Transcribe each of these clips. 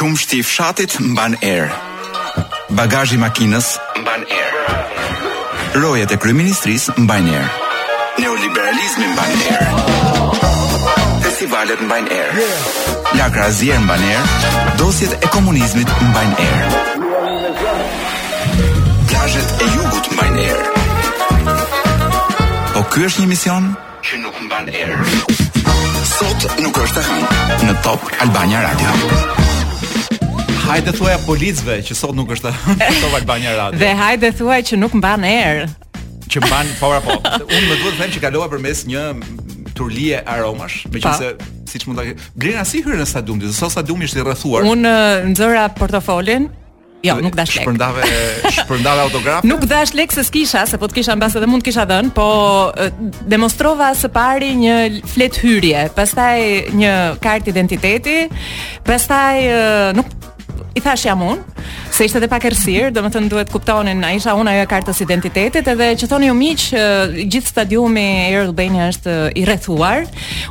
Qumshti i fshatit mban erë. Bagazhi i makinës mban erë. Rojet e kryeministrisë mbajnë erë. Neoliberalizmi mban erë. Festivalet mbajnë erë. Lakra e zier mban erë. Dosjet e komunizmit mbajnë erë. Plazhet e jugut mbajnë erë. Po ky është një mision? që nuk mban erë. Sot nuk është e hënë në Top Albania Radio. Hajde thuaja policëve që sot nuk është e hënë në Top Albania Radio. Dhe hajde thuaj që nuk mban erë. Që mban apo po. Unë më duhet të them që kalova përmes një turlie aromash, meqenëse siç mund ta Blendi hyra në stadium, se sa stadiumi është i rrethuar. Unë nxora portofolin, Jo, nuk dhash lek. Shpërndave, shpërndave autograf. Nuk dhash lek se s'kisha, se po të kisha mbase dhe mund të kisha dhën, po demonstrova së pari një flet hyrje, pastaj një kartë identiteti, pastaj nuk i thash jam unë, se ishte edhe pak errësirë, domethënë duhet kuptonin, a isha unë ajo e kartës identitetit edhe që thoni ju miq, gjithë stadiumi i Air Albania-s është i rrethuar.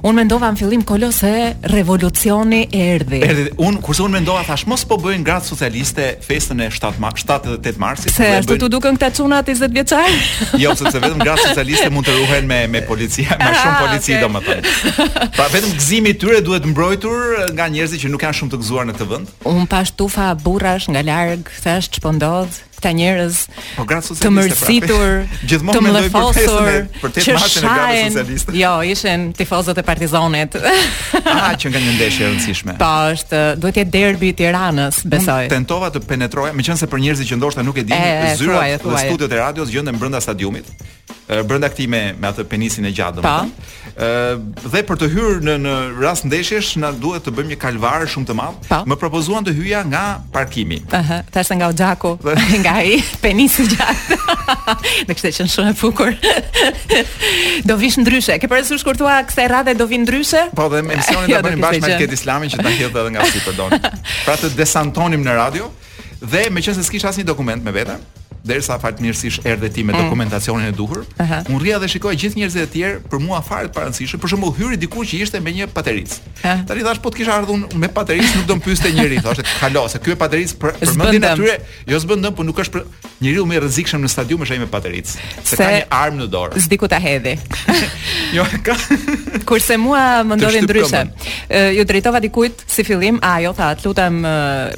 Unë mendova në fillim Kolo se revolucioni erdhi. Erdhi. Un kurse un mendova thash mos po bëjnë gratë socialiste festën e 7 ma, 7 dhe 8 marsit. Se ashtu bëjnë... tu duken këta çunat 20 vjeçar. jo, sepse vetëm gratë socialiste mund të ruhen me me policia, me shumë ah, polici okay. domethënë. Pra vetëm gëzimi i tyre duhet mbrojtur nga njerëzit që nuk janë shumë të gëzuar në këtë vend. Un pash tufa burrash nga larg, thash ç'po ndodh. këta njerëz po gratë socialiste të mërzitur pra. gjithmonë të mendoj për festën e për tetë marsin e gratë socialiste jo ishin tifozët e Partizanit ah qënka një ndeshje e rëndësishme po është duhet të jetë derbi i Tiranës besoj Unë tentova të penetroja meqense për njerëzit që ndoshta nuk e dinë zyrat e studiot e radios gjenden brenda stadiumit brenda këtij me me atë penisin e gjatë domethënë. Ë dhe për të hyrë në në rast ndeshjesh na duhet të bëjmë një kalvar shumë të madh. Po. Më propozuan të hyja nga parkimi. Ëh, thashë nga oxhaku, nga ai penisi gjatë. Dhe kish të qenë shumë e bukur. do vish ndryshe. Ke parasysh kur thua kësaj radhe do vi ndryshe? Po dhe emisionin do jo, bënim bashkë me Kastro Islamin që ta hedh edhe nga sipër don. Pra të desantonim në radio. Dhe meqenëse s'kisha asnjë dokument me vete, derisa fatmirësisht erdhe ti me mm. dokumentacionin e duhur, uh -huh. unë rrija dhe shikoja gjithë njerëzit e tjerë për mua fare të parrezikshëm, për shembull hyri dikush që ishte me një pateric. Uh Tani thash po të kisha ardhur me pateric nuk do të pyeste njëri, thoshte kalo se ky me pateric për për mendin e tyre, jo s'bën dëm, po nuk është pra njeriu më i rrezikshëm në stadium është ai me pateric, se, se ka një armë në dorë. S'di ku ta hedhi. jo, ka. Kurse mua më ndodhi ndryshe. Ju drejtova dikujt Si fillim, a jo tha, të lutem,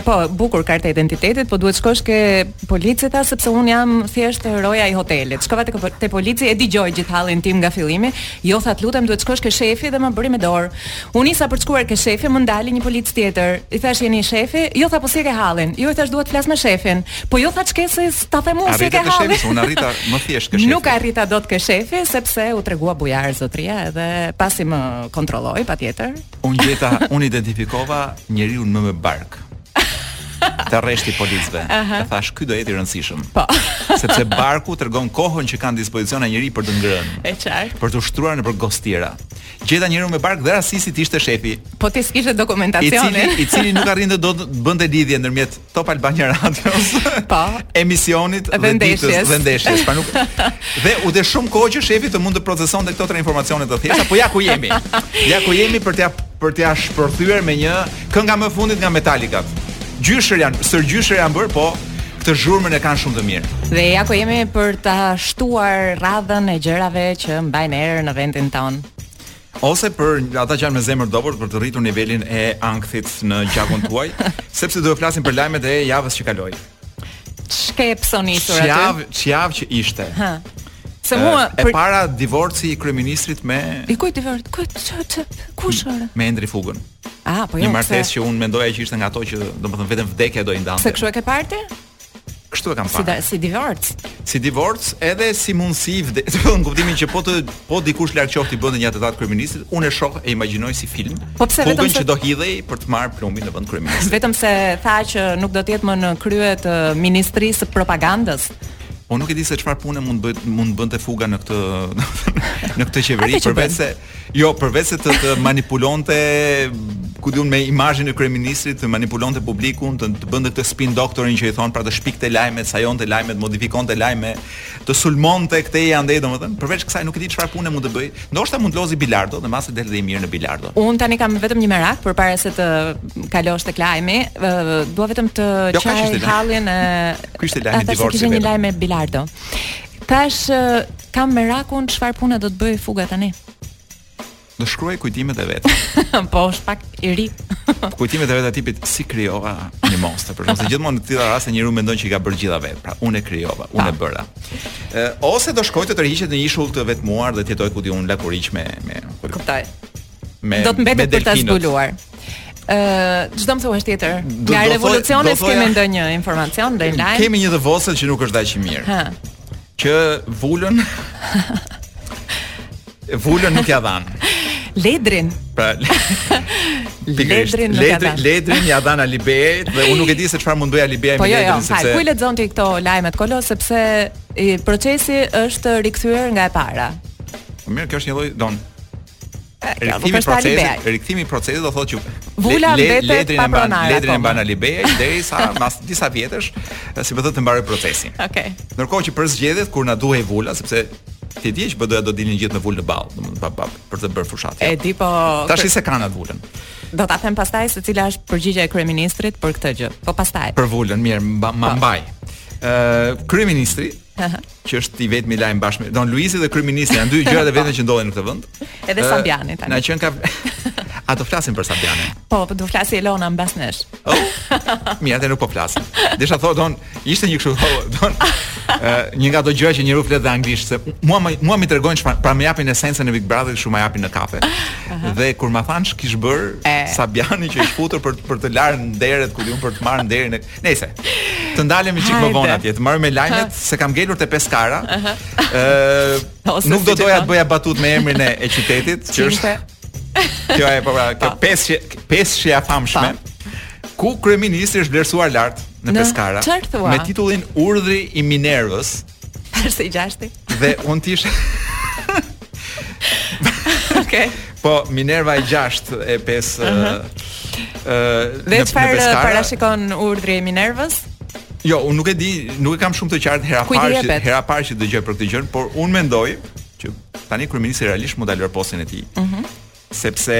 po, bukur karta e identitetit, po duhet shkosh ke polici tha sepse un jam thjesht roja i hotelit. Shkova te te polici e dëgjoj gjithë hallin tim nga fillimi. Jo tha, të lutem, duhet shkosh ke shefi dhe më bëri me dorë. Un nisa për të shkuar ke shefi, më ndali një polic tjetër. I thash jeni shefi? Jo tha, po si e ke hallin? Jo i thash dua të flas me shefin. Po jo tha ç'ke se ta them mua si e ke hallin. Arrita ke shefi, un arrita më thjesht ke shefi. Nuk arrita dot ke shefi sepse u tregua bujar zotria edhe pasi më kontrolloi patjetër. Unë gjeta, unë identifikova njeriu më me bark. te rreshti i policëve. Uh -huh. E thash, ky do jetë i rëndësishëm. Po. Sepse barku tregon kohën që ka në dispozicion njeriu për të ngrënë. E qartë. Për t'u shtruar nëpër gostira. Gjeta njeriun me bark dhe rastisi ishte shefi. Po ti s'kishe dokumentacionin. I cili, i cili nuk arrinte dot të bënte lidhje ndërmjet Top Albania Radios. Po. Emisionit dhe ditës dhe ndeshjes. Pra nuk dhe u desh shumë kohë që shefi të mund të procesonte këto tre informacione të thjeshta, po ja ku jemi. Ja ku jemi për t'ia për t'ia shpërthyer me një këngë më të fundit nga Metallica. Gjyshër janë, stërgjyshër janë bërë, po këtë zhurmën e kanë shumë të mirë. Dhe ja ku jemi për ta shtuar radhën e gjërave që mbajnë erë në vendin tonë. ose për ata që janë me zemër të dobët për të rritur nivelin e ankthit në gjakun tuaj, sepse do të flasim për lajmet e javës që kaloi. Ç'ke psonitur aty? Ç'javë, ç'javë që ishte. Hë. Se mua e për... para divorci i kryeministrit me I kujt divorc? Kujt ç'të? Kush ora? Me Endri Fugën. Ah, po jo. Një martesë që unë mendoja që ishte nga ato që domethënë vetëm vdekja do i ndante. Se kështu e ke parë ti? Kështu e kam parë. Si, si divorc. Si divorc edhe si mundësi i vdes. Do në kuptimin që po të po dikush larg qoftë i bënte një atentat kryeministrit, unë e shoh e imagjinoj si film. Po pse vetëm se... që do hidhej për të marrë plumbin në vend të kryeministrit. Vetëm se tha që nuk do të jetë më në krye të ministrisë së propagandës. Po nuk e di se çfarë pune mund bëj mund bënte Fuga në këtë në këtë qeveri përveç se Jo, përveç se të, të manipulonte, ku di un me imazhin e kryeministrit, të manipulonte publikun, të, të bënte këtë spin doktorin që i thon, pra të shpikte lajme, të sajonte lajme, të modifikonte lajme, të sulmonte këtë e andej, domethënë, përveç kësaj nuk e di çfarë pune mund të bëj. Ndoshta mund të lozi bilardo, dhe mase del dhe i mirë në bilardo. Un tani kam vetëm një merak përpara se të kalojmë tek lajmi, dua vetëm të jo, çaj hallin e Ky ishte lajmi divorci. Ata kishte një lajm me bilardo. Tash kam merakun çfarë pune do të bëjë Fuga tani. Do shkruaj kujtimet e vet. po, është pak i ri. kujtimet e veta tipit si krijova një monster, por se gjithmonë në tilla raste njeriu mendon që i ka bërë gjitha vet. Pra, unë e krijova, unë e bëra. Ë ose do shkoj të tërhiqet në një ishull të vetmuar dhe të jetoj ku di unë lakuriq me me. Kuptoj. me do të mbetet për ta zbuluar. Ë, uh, ç'do më thuash tjetër? Nga revolucioni kemi ndonjë informacion ndonjë lajm. Kemi një të vogël që nuk është dhe aq e mirë. Hë. Që vulën vulën nuk ja dhanë. Letrën. Pra, letrën nuk ja dhanë. Letrën ja dhanë Alibeajt dhe unë nuk e di se çfarë mendoi Alibeaj po me jo, jo, letrën sepse. Po jo, ku lexon ti këto lajme të kolos sepse i procesi është rikthyer nga e para. Po mirë, kjo është një lloj don. Rikthimi i procesit, rikthimi i procesit do thotë që vula le, le, letrën e mban, letrën e mban Alibeaj derisa pas disa vjetësh, si më thotë të mbarojë procesi. Okej. Okay. Ndërkohë që për zgjedhjet kur na duhej vula, sepse ti di që PD-ja do dilnin gjithë me vulë në ballë, domethënë pa pa për të bërë fushatë. E di po. Tash s'e kanë atë vulën. Do ta them pastaj se cila është përgjigja e kryeministrit për këtë gjë. Po pastaj. Për vulën, mirë, ma mbaj. Ë, kryeministri që është i vetmi lajm bashkë me don, Luizi dhe kryeministri janë dy gjërat e vetme që ndodhin në këtë vend. Edhe uh, Sabiani tani. Na qenka A do flasim për Sabianin? Po, po do flasë Elona mbas nesh. Oh, Mirë, atë nuk po flas. Desha të thoja don, ishte një kështu thotë don. Uh, një nga ato gjëra që njeriu flet dhe anglisht se mua mua më tregojnë çfarë pra më japin esencën e Big Brother kështu më japin në kafe. Dhe kur ma thanë ç'kish bër Sabiani që ish futur për për të larë nderet ku di unë për të marrë nderin e Nëse të ndalemi çik më vonë atje, të merrem me lajmet se kam ngelur te Peskara. Ëh, nuk do doja të bëja batutë me emrin e, e qytetit, që është Kjo është po pra, kjo pesë pesëshja e famshme. Ku kryeministri është vlerësuar lart në, në Peskara me titullin Urdhri i Minervës. Perse i gjashti. Dhe un ti ishe Okej. Po Minerva e 6 e 5 ë uh -huh. Dhe çfarë parashikon urdhri i Minervës? Jo, unë nuk e di, nuk e kam shumë të qartë hera e parë që hera e parë që dëgjoj për këtë gjë, por unë mendoj që tani kryeministri realisht mund ta lërë postin e tij. Ëh. Uh -huh. sepse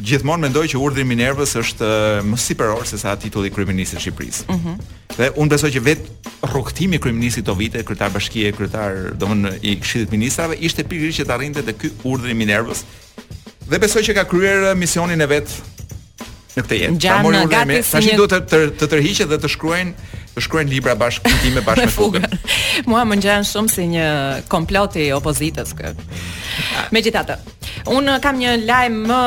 gjithmonë mendoj që urdhri i Minervës është më superior se sa titulli kryeministër i Shqipërisë. Ëh. Mm dhe unë besoj që vetë rrugëtimi i kryeministrit këto vite, kryetar bashkie, kryetar, domthonë i Këshillit të Ministrave ishte pikërisht që të arrinte te ky urdhri i Minervës. Dhe besoj që ka kryer misionin e vet Në këtë jetë. Pra mori urdhrin, tash duhet të të, të tërhiqet dhe të shkruajë të shkruajë libra bashkë me time bashkë me Fugën. Mua më ngjan shumë si një komplot i opozitës ky. Megjithatë, un kam një lajm më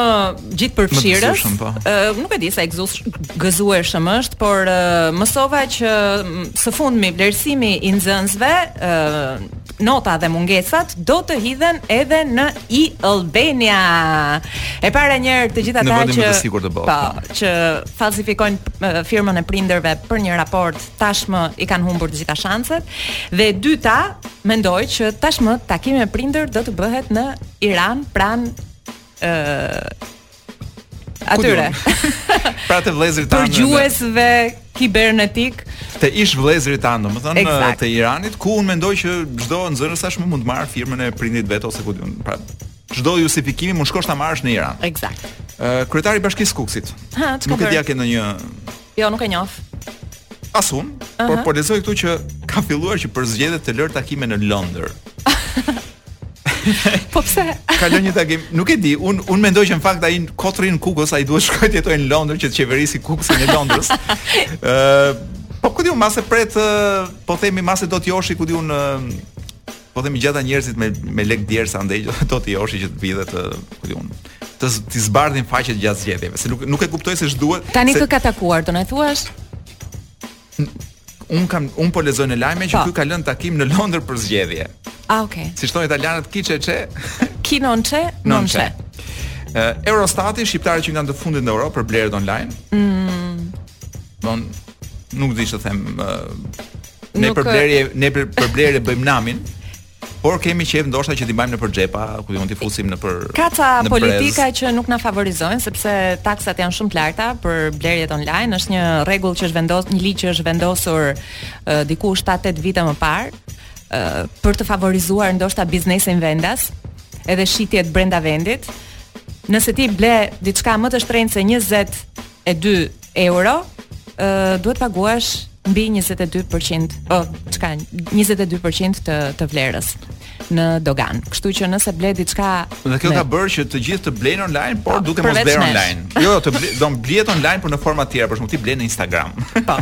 gjithëpërfshirës. Po. Ë nuk e di sa i gëzu i gëzueshëm është, por uh, mësova që së fundmi vlerësimi i nxënësve ë uh, nota dhe mungesat do të hidhen edhe në e-Albania. E para njëherë të gjithë ata që po, po, që falsifikojnë firmën e prindërve për një raport tashmë i kanë humbur të gjitha shanset dhe e dyta mendoj që tashmë takimi me prindër do të bëhet në Iran pranë Atyre. pra të vëllezërit tanë. Përgjuesve kibernetikë. Të ish vëllezërit tanë, domethënë eksakt. të Iranit, ku unë mendoj që çdo nxënës tashmë mund të marrë firmën e prindit të vet ose ku di unë. Pra çdo justifikim mund shkosh ta marrësh në Iran. Eksakt. Ë kryetari i bashkisë Kukësit. Ha, çka bëri? Nuk e di a ke ndonjë Jo, nuk e njoh. As unë, uh -huh. por po lexoj këtu që ka filluar që për zgjedhjet të lërë takime në Londër. po pse? Ka lënë një takim, nuk e di, unë unë mendoj që në fakt ai kot rri në Kukës ai duhet shkojë të jetojë në Londër që të qeverisë Kukësin e Londrës. Ë uh, Po ku di unë mbase pret po themi mbase do të joshë ku di unë Po themi gjithë ata njerëzit me me lekë të atje andej do t'i joshë që të vijnë dhe të, ku di unë, t'i zbardhin faqet gjatë zgjedhjeve, se nuk nuk e kuptoj se ç'duhet. Tani kë ka takuar, do na thuash? Unë kam unë po lexoj në lajme që po. ky ka lënë takim në Londër për zgjedhje. Ah, okay. Si thonë italianët chi c'è c'è? Chi non c'è? Non c'è. Eurostati shqiptarët qenkan të fundit në Europë për blerjet online. Mm. Po nuk di ç'të them, Ne për blerje, ne për blerje bëjmë namin. Por kemi qejf ndoshta që t'i mbajmë nëpër xhepa, ku di unë t'i fusim nëpër Ka ca politika që nuk na favorizojnë sepse taksat janë shumë të larta për blerjet online, është një rregull që është vendosur, një ligj që është vendosur uh, diku 7-8 vite më parë uh, për të favorizuar ndoshta biznesin vendas, edhe shitjet brenda vendit. Nëse ti ble diçka më të shtrenjtë se 20 e 2 euro, ë uh, duhet paguash mbi 22%, po çka 22% të të vlerës në doganë. Kështu që nëse ble diçka Dhe kjo me... ka bërë që të gjithë të blejnë online, por duke mos blerë online. Jo, jo, të ble, do blesh online por në forma të tjera, për shembull ti blen në Instagram. Po.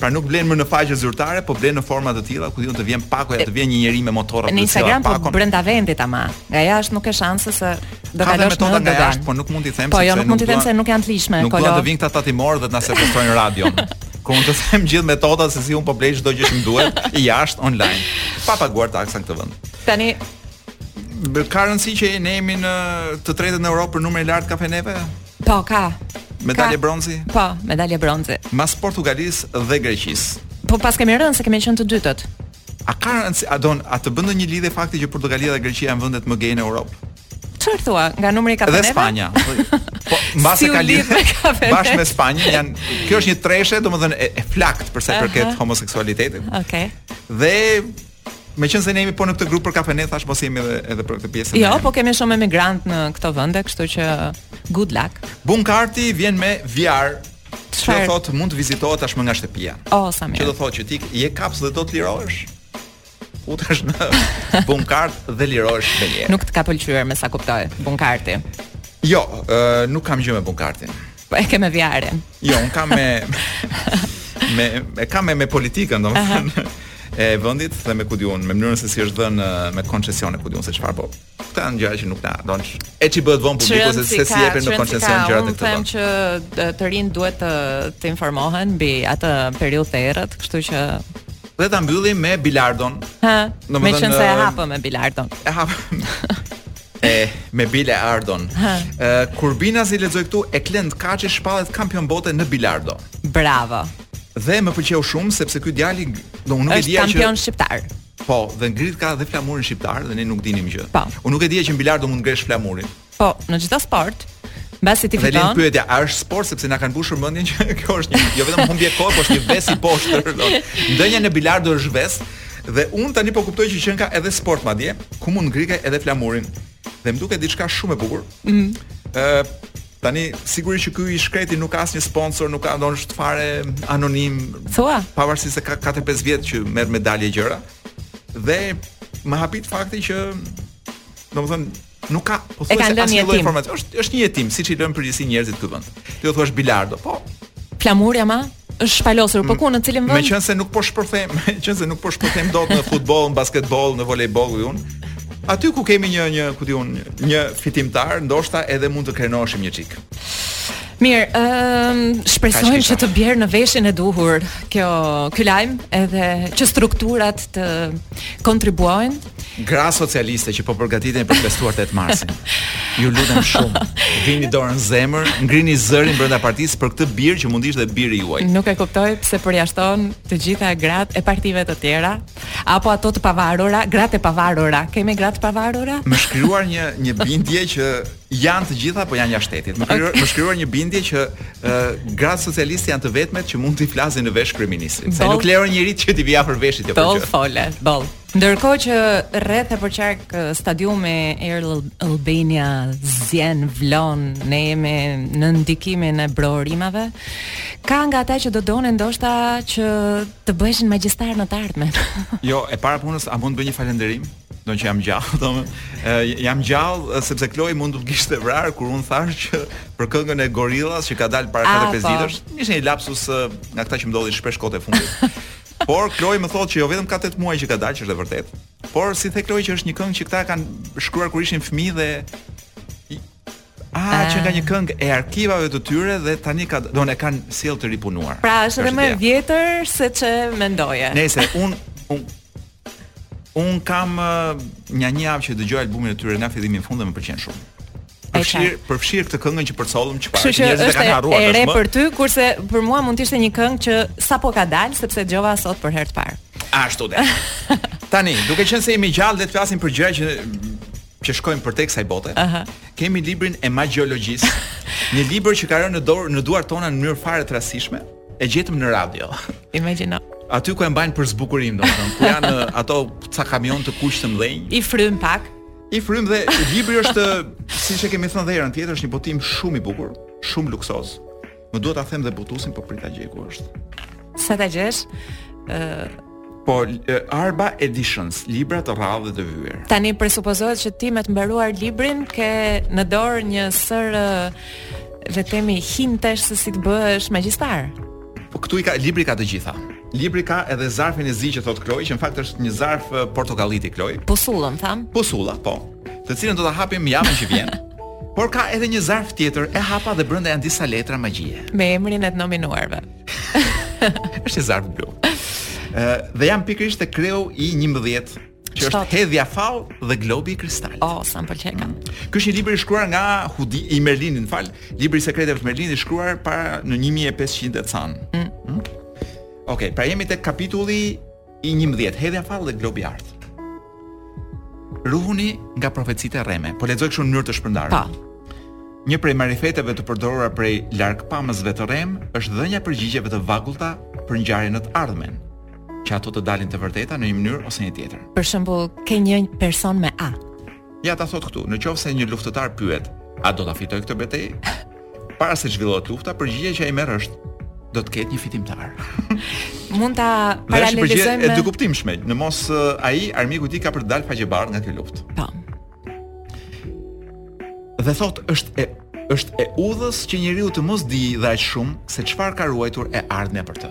pra nuk blen më në faqe zyrtare, po blen në forma të tilla ku di unë të vjen pako ja të vjen një njerëz me motorra të tilla. Në Instagram po brenda vendit ama. Nga jashtë nuk ke shanse se Jo ka dhe metoda nga jashtë, por nuk mund t'i them po, jo, sepse nuk mund t'i them se nuk janë të ligjshme. Nuk dua të vijnë këta tatimorët dhe të na sekuestrojnë radion. S'mund t'i them gjithë metodat se si unë po blej çdo gjë që më duhet jashtë online, pa paguar taksa në këtë vend. Tani ka rëndësi që ne jemi në të tretën në Europë për numrin e lartë të kafeneve? Po, ka. Medalje bronzi? Po, medalje bronzi. Mas Portugalisë dhe Greqisë. Po paskemi rënë se kemi qenë të dytët. A ka rëndësi, a don, a të bën ndonjë lidhje fakti që Portugalia dhe Greqia janë vendet më gay në Europë? Çfarë thua? Nga numri i kafeneve? Dhe Spanja. Po, mbase s'ka lidhje bashkë me Spanjën, janë kjo është një treshe, domethënë e, e flaktë për sa i përket homoseksualitetit. Okej. Okay. Dhe meqënëse ne jemi po në këtë grup për kafene, thashë mos jemi edhe, edhe për këtë pjesë. Jo, po kemi shumë emigrantë në këto vënde, kështu që good luck. Bunk'Arti vjen me VR, Çfarë? Që thotë mund të vizitohet tashmë nga shtëpia. Oh, sa mirë. Që do thotë që ti je kaps dhe do të lirohesh. Futesh në Bunk'Art dhe lirohesh me një. Nuk të ka pëlqyer me sa kuptoj Bunk'Arti. Jo, uh, nuk kam gjë me Bunk'Artin. Po e ke me VR-in. Jo, un kam me me e kam me, me politikën, domethënë. Uh -huh. e vendit dhe me ku di un, me mënyrën se si është dhënë me koncesion e ku di un se çfarë po. Këta janë gjëra që nuk na don. E ç'i bëhet vonë publikut se se si jepen në koncesion gjërat në këtë vend. Them që të rinjtë duhet të të informohen mbi atë periudhë të errët, kështu që dhe ta mbyllim me bilardon. Ha. Meqenëse e hapëm me bilardon. E hapëm. e me bilardon. Ë kur bina si lexoj këtu e Klenti Kaçi shpallet kampion bote në bilardo. Bravo. Dhe më pëlqeu shumë sepse ky djali do unë nuk e dija që është kampion shqiptar. Po, dhe ngritka dhe flamurin shqiptar dhe ne nuk dinim gjë. Po. Unë nuk e dija që në bilardo mund të ngresh flamurin. Po, në çdo sport, mbasi ti fiton. Dhe pyetja, a është sport sepse na kanë mbushur mendjen që kjo është një, jo vetëm humbje kohë, por është një ves i poshtër. Ndenja në bilardo është ves dhe unë tani po kuptoj që qenka edhe sport madje, ku mund ngrike edhe flamurin. Dhe më duket diçka shumë e bukur. Mm. Ë, Tani sigurisht që ky i shkreti nuk ka asnjë sponsor, nuk ka ndonjë është fare anonim. Thua? Pavarësisht se ka 4-5 vjet që merr medalje gjëra. Dhe më habit fakti që domethënë nuk ka pothuajse asnjë lloj informacioni. Është është një jetim, siç i lënë në përgjithësi njerëzit në këtë vend. Ti thua bilardo. Po. Flamuri ama? është shpalosur, po ku në cilin vend? Meqense nuk po shpërthejmë, meqense nuk po shpërthejmë dot në futboll, në basketboll, në volejboll unë. Aty ku kemi një një, ku di un, një fitimtar, ndoshta edhe mund të krenoheshim një çik. Mirë, ëm ehm, um, shpresojmë që të bjerë në veshin e duhur kjo ky lajm edhe që strukturat të kontribuojnë Gra socialiste që po përgatiteni për të festuar 8 marsin. Ju lutem shumë, vini dorën në zemër, ngrini zërin brenda partisë për këtë bir që mund të ishte biri juaj. Nuk e kuptoj pse përjashton të gjitha gratë e partive të tjera apo ato të pavarura, gratë e pavarura. Kemi gra të pavarura? M'është krijuar një një bindje që janë të gjitha po janë jashtë shtetit. M'është krijuar, okay. m'është krijuar një bindje që uh, gratë socialiste janë të vetmet që mund të flasin në vesh kryeministrit. Se nuk lejon njeri që t'i vijë afër veshit apo jo. Boll fole, boll. Ndërkohë që rreth e përqark stadiumit Air Albania zjen vlon ne jemi në ndikimin e brohorimave. Ka nga ata që do donin ndoshta që të bëheshin magjistar në të ardhmen. jo, e para punës a mund të bëj një falënderim? do që jam gjallë, do jam gjallë sepse Kloi mund të kishte vrarë kur un thash që për këngën e Gorillas që ka dalë para 4-5 po. ditësh, ishte një lapsus nga këta që më ndodhin shpesh kohët e fundit. Por Kloi më thotë që jo vetëm ka 8 muaj që ka dalë, që është e vërtetë. Por si the Kloi që është një këngë që këta kanë shkruar kur ishin fëmijë dhe Ah, që nga një këngë e arkivave të tyre dhe tani ka domethënë e kanë sjell të ripunuar. Pra, është edhe më e vjetër se ç'e mendoje. Nëse un un un kam nja një javë që dëgjoj albumin e tyre nga fillimi në fund dhe më pëlqen shumë. përfshirë përfshirë këtë këngën që përcollëm që para njerëzit e kanë harruar tashmë. Është e re për ty, kurse për mua mund të ishte një këngë që sapo ka dalë sepse dëgjova sot për herë të parë. Ashtu dhe. Tani, duke qenë se jemi gjallë dhe të flasim për gjëra që që shkojnë përtej kësaj bote. Uh -huh. Kemi librin e magjiologjisë, një libër që ka rënë në dorë në duart tona në mënyrë fare të rastishme, e gjetëm në radio. Imagjino. Aty ku e mbajnë për zbukurim, domethënë, ku janë ato ca kamion të kuq të mëdhenj. I fryn pak. I fryn dhe libri është siç e kemi thënë dhe herën tjetër, është një botim shumë i bukur, shumë luksoz. Më duhet ta them dhe botuesin, po prit ta gjej ku është. Sa ta gjesh? ë uh... Po Arba Editions, libra të rrallë dhe të vyer. Tani presupozohet që ti me të mbaruar librin ke në dorë një sërë le të themi hintesh se si të bëhesh magjistar. Po këtu i ka libri i ka të gjitha. Libri ka edhe zarfin e zi që thot Kloi, që në fakt është një zarf portokalli, ti Kloi. Pusullën thamë. Pusulla, po. Të cilën do ta hapim javën që vjen. Por ka edhe një zarf tjetër, e hapa dhe brenda janë disa letra magjie. Me emrin e të nominuarve. është një zarf blu. Ë dhe jam pikërisht te kreu i 11 që është Hedhja Fall dhe Globi i Kristalit. Oh, sa më pëlqen kam. Ky është një libër i shkruar nga Hudi i Merlinit, fal. Libri i sekreteve të Merlinit i shkruar pra në 1500 e ca. Mm. Mm? Okej, okay, pra jemi tek kapitulli i 11, Hedhja Fall dhe Globi i Artë. Ruhuni nga profecitë e rreme. Po lexoj kështu në mënyrë të shpërndarë. Pa. Po. Një prej marifeteve të përdorura prej largpamësve të rremë është dhënia e përgjigjeve të vagullta për ngjarje në të ardhmen. që ato të dalin të vërteta në një mënyrë ose një tjetër. Për shembull, ke një person me A. Ja ta thot këtu, në qoftë se një luftëtar pyet, a do ta fitoj këtë betejë? Para se të zhvillohet lufta, përgjigja që ai merr është do të ketë një fitimtar. Mund ta paralelizojmë e dykuptimshme. Në mos ai armiku i tij ka për të dalë faqebardhë nga kjo luftë. Po. Dhe thot është e është e udhës që njeriu të mos dijë dhe aq shumë se çfarë ka ruajtur e ardhmja për të.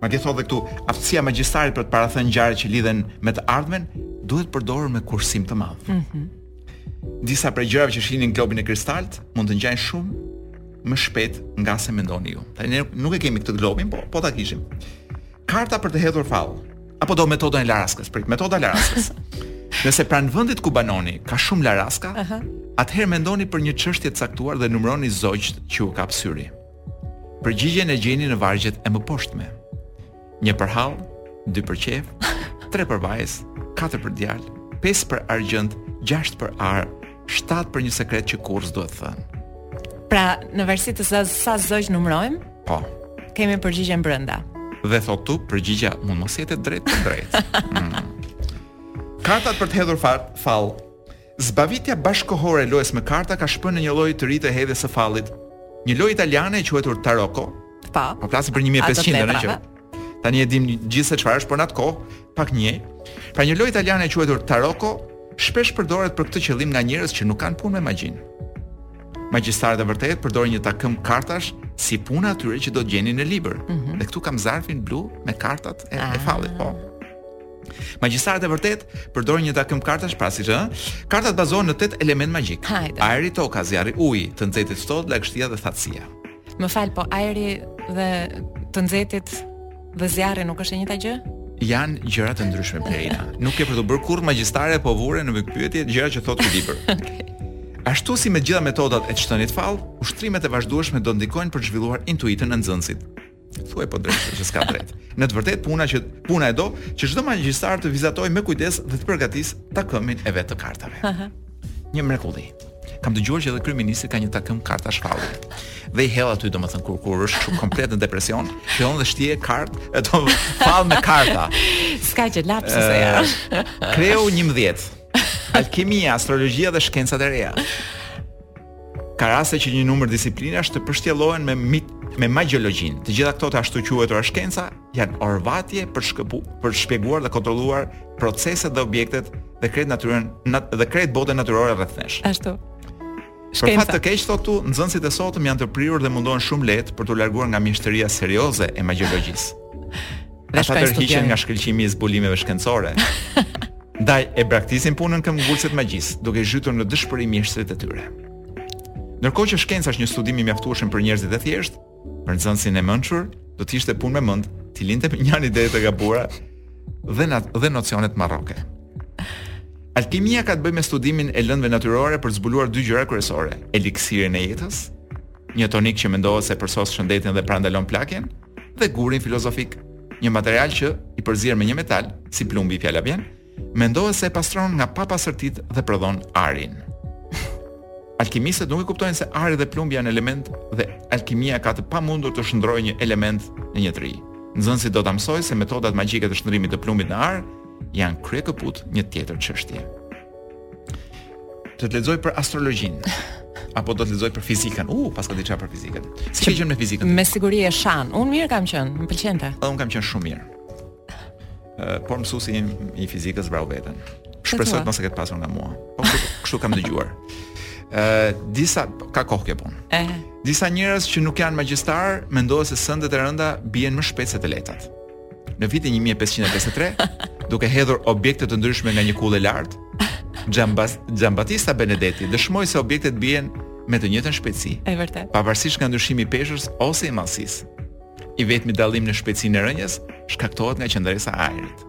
Madje thotë dhe këtu, aftësia e magjistarit për të parathënë ngjarje që lidhen me të ardhmen duhet përdorur me kursim të madh. Mm -hmm. Disa prej gjërave që shihni në globin e kristalt mund të ngjajnë shumë më shpejt nga se mendoni ju. Tani ne nuk e kemi këtë globin, po po ta kishim. Karta për të hedhur fall apo do metoda e laraskës, prit metoda e laraskës. Nëse pranë vendit ku banoni ka shumë laraska, uh -huh. atëherë mendoni për një çështje të caktuar dhe numëroni zogjtë që u kap syri. Përgjigjen e gjeni në vargjet e mëposhtme. Një për hall, dy për qejf, tre për vajzë, katër për djalë, pesë për argjend, gjashtë për ar, shtatë për një sekret që kurrë s'duhet thënë. Pra, në varësi të sa sa zogj numërojmë? Po. Kemi përgjigjen brenda. Dhe thotë këtu përgjigja mund mos jetë e drejtpërdrejtë. mm. Kartat për të hedhur fat, fall, Zbavitja bashkëkohore e lojës me karta ka shpënë në një lloj të ri të hedhjes së fallit, një lojë italiane e quajtur tarocco. Po. Po flasim për 1500-ën, ëh, që tani e dimë të gjithë se çfarë është, por në atë kohë pak njihej. Pra një lojë italiane e quajtur tarocco shpesh përdoret për këtë qëllim nga njerëz që nuk kanë punë me magjinë. Magjistarët e vërtetë përdorin një takëm kartash si puna atyre që do të gjeni në libër. Mm -hmm. Dhe këtu kam zarfin blu me kartat e, e ah. fallit, po. Magjistarët e vërtetë përdorin një takëm kartash pra siç ë. Kartat bazohen në tetë elemente magjike. Hajde. Ajri, toka, zjarri, uji, të nxehtit, të ftohtit, lagështia dhe thatësia. Më fal, po ajri dhe të nxehtit dhe zjarri nuk është e njëjta gjë? janë gjëra të ndryshme Perina. Nuk ke për t'u bërë kurrë magjistare po vure në pyetje gjëra që thotë ky libër. okay. Ashtu si me të gjitha metodat e shtënies fall, ushtrimet e vazhdueshme do ndikojnë për të zhvilluar intuitën e nxënësit. Thuaj po drejtë, që s'ka drejt. Në të vërtetë puna që puna e do që çdo magjistar të vizatojë me kujdes dhe të përgatisë takëmin e vet të kartave. Aha. Një mrekulli. Kam dëgjuar që edhe kryeministri ka një takëm kartash falli. Dhe i hedh aty domethën kur kur është shumë komplet në depresion, fillon dhe shtie kartë, hedh fall me karta. S'ka që lapsë se ja. Kreu 11. Alkimia, astrologjia dhe shkencat e reja. Ka raste që një numër disiplinash të pështjellohen me mit me magjiologjinë. Të gjitha këto të ashtuquajtura shkenca janë orvatje për shkëpu, për të shpjeguar dhe kontrolluar proceset dhe objektet dhe krejt natyrën nat, dhe krejt botën natyrore rreth nesh. Ashtu. Shkenca. Për fat të keq thotë këtu, nxënësit e sotëm janë të prirur dhe mundohen shumë lehtë për t'u larguar nga mjeshtëria serioze e magjiologjisë. Dhe Ata tërhiqen nga shkëlqimi i zbulimeve shkencore. Ndaj e braktisin punën këmbëngulëse të magjisë, duke i zhytur në dëshpërim mjeshtrit e tyre. Ndërkohë që shkenca është një studim i mjaftueshëm për njerëzit e thjeshtë, për nxënësin e mençur, do të ishte punë me mend të linte mënjanë idetë e gabuara dhe na, dhe nocionet marroke. Alkimia ka të bëjë me studimin e lëndëve natyrore për të zbuluar dy gjëra kryesore: eliksirin e jetës, një tonik që mendohet se përsos shëndetin dhe parandalon plakjen, dhe gurin filozofik, një material që i përzier me një metal, si plumbi fjala vjen, mendohet se e pastron nga papastërtitë dhe prodhon arin. Alkimistët nuk e kuptojnë se ari dhe plumbi janë elemente dhe alkimia ka të pamundur të shndërrojë një element në një tjetër. Nxënësi do ta mësojë se metodat magjike të shndërrimit të plumbit në ar janë kryekëput një tjetër çështje. Të të lexoj për astrologjinë. apo do të lexoj për fizikën. U, uh, paska diçka për fizikën. Si ke qenë me fizikën? Me siguri e shan. Unë mirë kam qenë, më pëlqente. Po unë kam qenë shumë mirë. Uh, por mësuesi im i fizikës vrau veten. Shpresoj të mos e ketë pasur nga mua. Po kështu, kështu kam dëgjuar. Ë uh, disa ka kohë kjo punë. Ëh. Disa njerëz që nuk janë magjistarë mendojnë se sendet e rënda bien më shpejt se të lehtat. në vitin 1553, duke hedhur objekte të ndryshme nga një kullë e lartë, Xhambas Xhambatista Benedetti dëshmoi se objektet bien me të njëjtën shpejtësi. Është vërtetë. Pavarësisht nga ndryshimi i peshës ose i madhësisë. I vetmi dallim në shpejtësinë e rënies shkaktohet nga qëndresa e ajrit.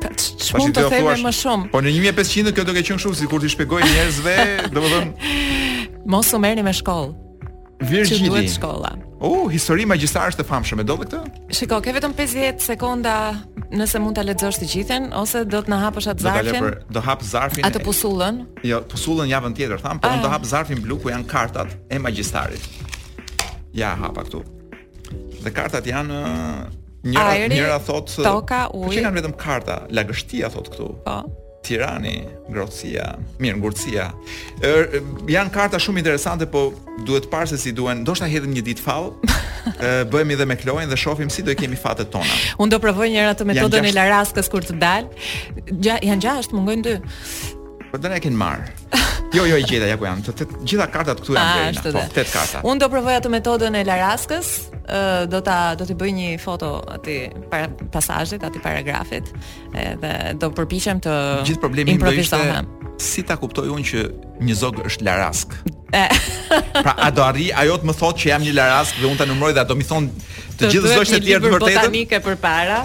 Ç'mund të themi më shumë? Po në 1500 kjo do të qenë kështu sikur t'i shpjegoj njerëzve, domethënë mos u merrni me shkollë. Virgjili. Duhet shkolla. U, uh, histori magjistare është e famshëm, e do ti këtë? Shiko, ke vetëm 50 sekonda nëse mund ta lexosh të gjithën ose do të na hapësh atë zarfin? Do ta do hap zarfin. Atë pusullën? Jo, pusullën javën tjetër, thamë, po ah. do hap zarfin blu ku janë kartat e magjistarit. Ja hapa këtu. Dhe kartat janë njëra Aeri, njëra thotë toka uji. Që kanë vetëm karta, lagështia thotë këtu. Po. Tirani, ngrohtësia, mirë ngurtësia. Janë karta shumë interesante, po duhet parë se si duhen. Do ta hedhim një ditë fall. bëhemi dhe me Kloin dhe shohim si do i kemi fatet tona. Unë do provoj njëherë atë metodën e Laraskës kur të dal. Ja, janë gjashtë, mungojnë dy. Po do na kenë marrë. Jo, jo, i gjeta, ja ku janë. Të gjitha kartat këtu janë ah, bërë. Po, tetë karta. Unë do provoj atë metodën e Laraskës, do ta do të bëj një foto aty para pasazhit, aty paragrafit, edhe do përpiqem të Gjithë problemi do ishte si ta kuptoj unë që një zog është laraskë. pra a do arrijë ajo të më thotë që jam një laraskë dhe unë ta numëroj dhe a do më thonë të, të gjithë zogjet e tjerë të vërtetë? Të duhet një botanikë përpara.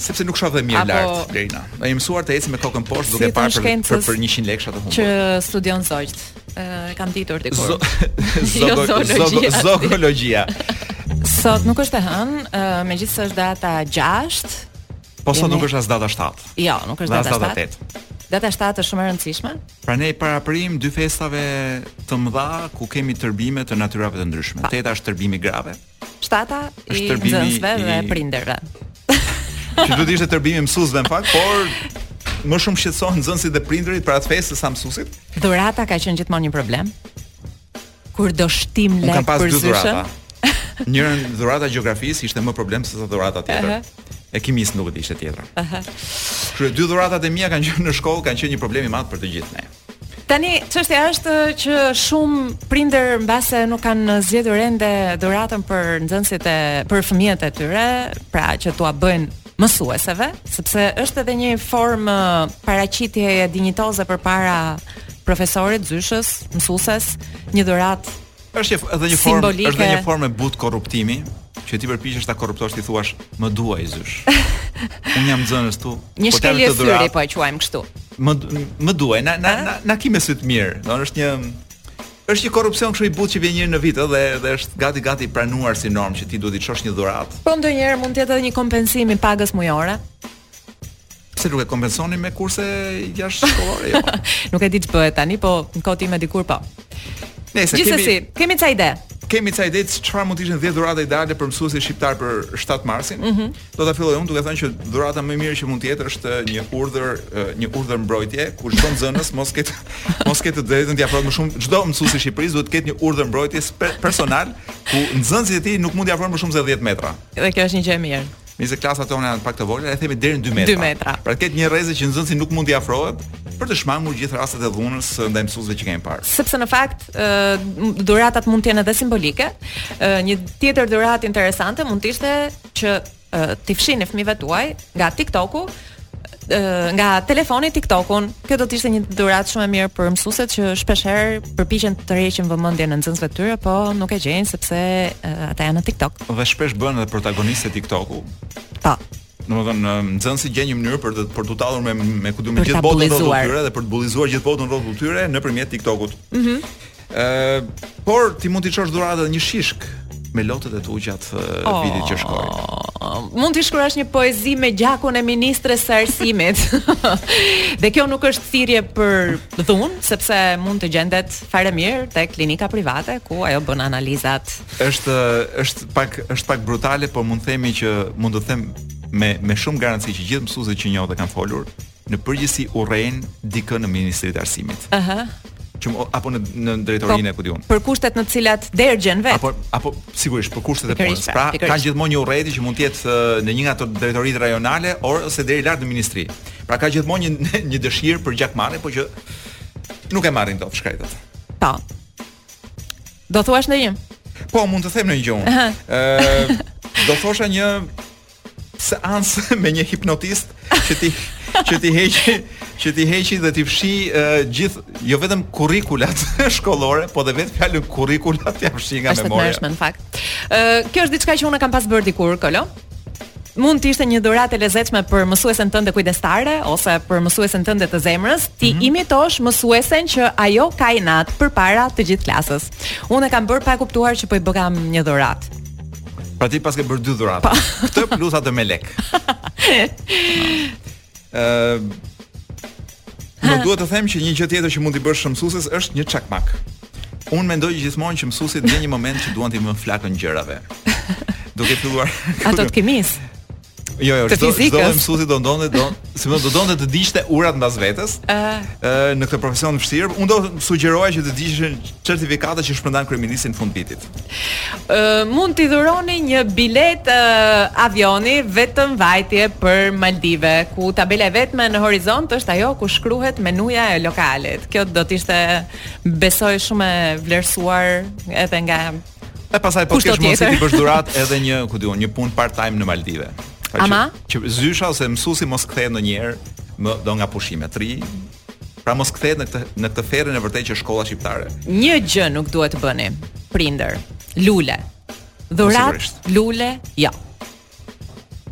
Sepse nuk shoh dhe mirë Apo... lart, Lerina. Ne jemi mësuar të ecim me kokën poshtë duke parë për, për, për 100 lekësha të humbur. Që studion zogjtë. E kam ditur dikur. Zo, jo zoologjia. Zoologjia. Sot nuk është e hënë, uh, megjithëse është data 6. Po sot nuk është as data 7. Jo, nuk është data 7. Data 8. Data 7 është shumë e rëndësishme. Pra ne i paraprijmë dy festave të mëdha ku kemi tërbime të natyrave të ndryshme. Teta është tërbimi i grave. Shtata e nxënësve dhe prindërve. Që duhet ishte tërbimi i mësuesve në fakt, por më shumë shqetësohen nxënësit dhe prindërit për atë festë sa mësuesit. Dhurata ka qenë gjithmonë një problem. Kur do shtijmë lek për zyshën. Njërën dhurata gjeografisë ishte më problem se sa dhurata tjetër. Uh -huh. E kimisë nuk e di ishte tjetra. Uh -huh. Kështu dy dhuratat e mia kanë qenë në shkollë, kanë qenë një problem i madh për të gjithë ne. Tani çështja është që shumë prindër mbase nuk kanë zgjedhur ende dhuratën për nxënësit e për fëmijët e tyre, pra që t'ua bëjnë mësueseve, sepse është edhe një formë paraqitjeje dinjitoze përpara profesorit, zyshës, mësueses, një dhuratë Është një edhe një formë, është edhe një formë e butë korruptimi, që ti përpiqesh ta korruptosh t'i thuash më duaj zysh. Unë jam nxënës tu. Një po shkelje syri po e quajmë kështu. Më më duaj, na na na, na ki më sy të mirë. Do është një është një korrupsion kështu i butë që vjen një herë në vit dhe dhe është gati gati pranuar si normë që ti duhet të çosh një dhuratë. Po ndonjëherë mund të jetë edhe një kompensim i pagës mujore. Pse nuk e kompensoni me kurse jashtë shkollore? Jo. nuk e di ç'bëhet tani, po në kohën time dikur po. Gjithsesi, kemi ca ide. Kemi ca ide se çfarë mund të ishin 10 dhurata ideale për mësuesit shqiptar për 7 marsin. Mm -hmm. Do ta filloj unë duke thënë që dhurata më e mirë që mund të jetë është një urdhër, një urdhër mbrojtje ku çdo nxënës mos ketë mos ketë të drejtën t'i afrohet më shumë çdo mësuesi i Shqipërisë duhet të ketë një urdhër mbrojtje personal ku nxënësit e tij nuk mund t'i afrohen më shumë se 10 metra. Dhe kjo është një gjë e mirë. Megjithëse klasat tona janë pak të vogla, le të themi deri në 2 metra. 2 metra. Pra të ketë një rreze që nxënësi nuk mund t'i afrohet për të shmangur gjithë rastet e dhunës ndaj mësuesve që kemi parë. Sepse në fakt, ë dhuratat mund të jenë edhe simbolike. Ë një tjetër dhuratë interesante mund të ishte që t'i fshini fëmijëve tuaj nga TikToku nga telefoni TikTokun. Kjo do të ishte një dhuratë shumë e mirë për mësuesit që shpesh herë përpiqen të tërheqin vëmendjen e nxënësve të tyre, po nuk e gjejnë sepse ata janë në TikTok. Dhe shpesh bëhen edhe protagonistë TikToku. Po. Domethënë nxënësi gjen një mënyrë për të për t'u tallur me me këdo me gjithë botën rrotull tyre dhe për të bullizuar gjithë botën rrotull tyre nëpërmjet TikTokut. Mhm. Mm Ë, por ti mund t'i çosh dhuratë edhe një shishkë me lotët e tua gjatë eh, oh, vitit që shkoi. Mund të shkruash një poezi me gjakun e ministres së arsimit. dhe kjo nuk është thirrje për dhunë, sepse mund të gjendet fare mirë te klinika private ku ajo bën analizat. Është është pak është pak brutale, por mund të themi që mund të them me me shumë garanci që gjithë mësuesit që njoh dhe kanë folur, në përgjithësi urrejnë dikën në Ministri të Arsimit. Aha. Që apo në në drejtorinë e po, ku di unë. Për kushtet në të cilat dergjen vetë. Apo apo sigurisht për kushtet e punës. Pra, pra ka gjithmonë një urrejtje që mund të jetë në një nga ato drejtoritë rajonale ose deri lart në ministri. Pra ka gjithmonë një një dëshirë për gjakmarrje, por që nuk e marrin dot shkretët. Po. Do thuash ndonjë? Po, mund të them ndonjë gjë unë. Ëh, do thosha një seancë me një hipnotist që t'i që t'i heqi që t'i heqi dhe t'i fshijë uh, gjithë jo vetëm kurrikulat shkollore, po dhe vetë fjalën kurrikulat t'ia fshijë nga memoria. Është në fakt. Ë uh, kjo është diçka që unë kam pas bërë dikur, Kolo. Mund të ishte një dhuratë e lezetshme për mësuesen tënde kujdestare ose për mësuesen tënde të zemrës, t'i mm -hmm. imitosh mësuesen që ajo ka inat përpara të gjithë klasës. Unë e kam bërë pa kuptuar që po i bëkam një dhuratë. Pra ti paske bërë dy dhuratë. Këtë plus atë me lek. Ë Më duhet të them që një gjë tjetër që mund t'i bësh shumë mësueses është një çakmak. Unë mendoj gjithmonë që mësuesit vjen një moment që duan t'i vënë flakën gjërave. Duke filluar Ato të kimisë. Jo, jo, çdo çdo mësuesi do donte do, si më do donte të digjte urat mbas vetes. Ëh, ah. uh, në këtë profesion të vështirë, unë do të sugjeroja që të digjeshin certifikatat që shpërndan kryeministri në fund vitit. Ëh, uh, mund t'i dhuroni një biletë uh, avioni vetëm vajtje për Maldive, ku tabela e vetme në horizont është ajo ku shkruhet menuja e lokalit. Kjo do të ishte besoj shumë e vlerësuar edhe nga E pasaj po kesh mundësi t'i bësh dhuratë edhe një, ku di unë, një punë part time në Maldive. Pra Ama që, që zysha ose mësuesi mos kthehet ndonjëherë më do nga pushimet e tij. Pra mos kthehet në këtë në këtë ferrën e vërtetë që është shkolla shqiptare. Një gjë nuk duhet të bëni. Prindër, lule. Dhuratë, lule, jo. Ja.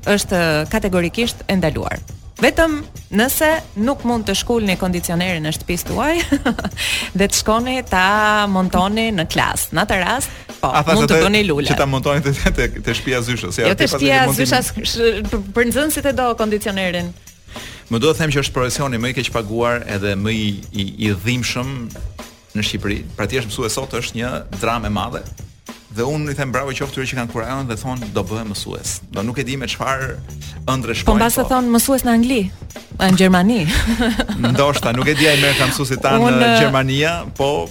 është kategorikisht e ndaluar. Vetëm nëse nuk mund të shkulni kondicionerin e shtëpisë tuaj dhe të shkoni ta montoni në klasë. Në atë rast, po, A, mund të bëni lule. Që ta montoni te te, te shtëpia zyshës, ja. Jo te shtëpia zyshës për nxënësit e do kondicionerin. Më duhet të them që është profesioni më i keqpaguar edhe më i i, i dhimbshëm në Shqipëri, pra të jesh mësues sot është një dramë e madhe. Dhe unë i them bravo qoftë atyre që kanë kurajon dhe thonë do bëhem mësues. Do nuk e di me çfarë ëndrre shkojnë. Po mbase thonë mësues në Angli, në Gjermani. Ndoshta nuk e di a i merr mësuesit tanë Gjermania, po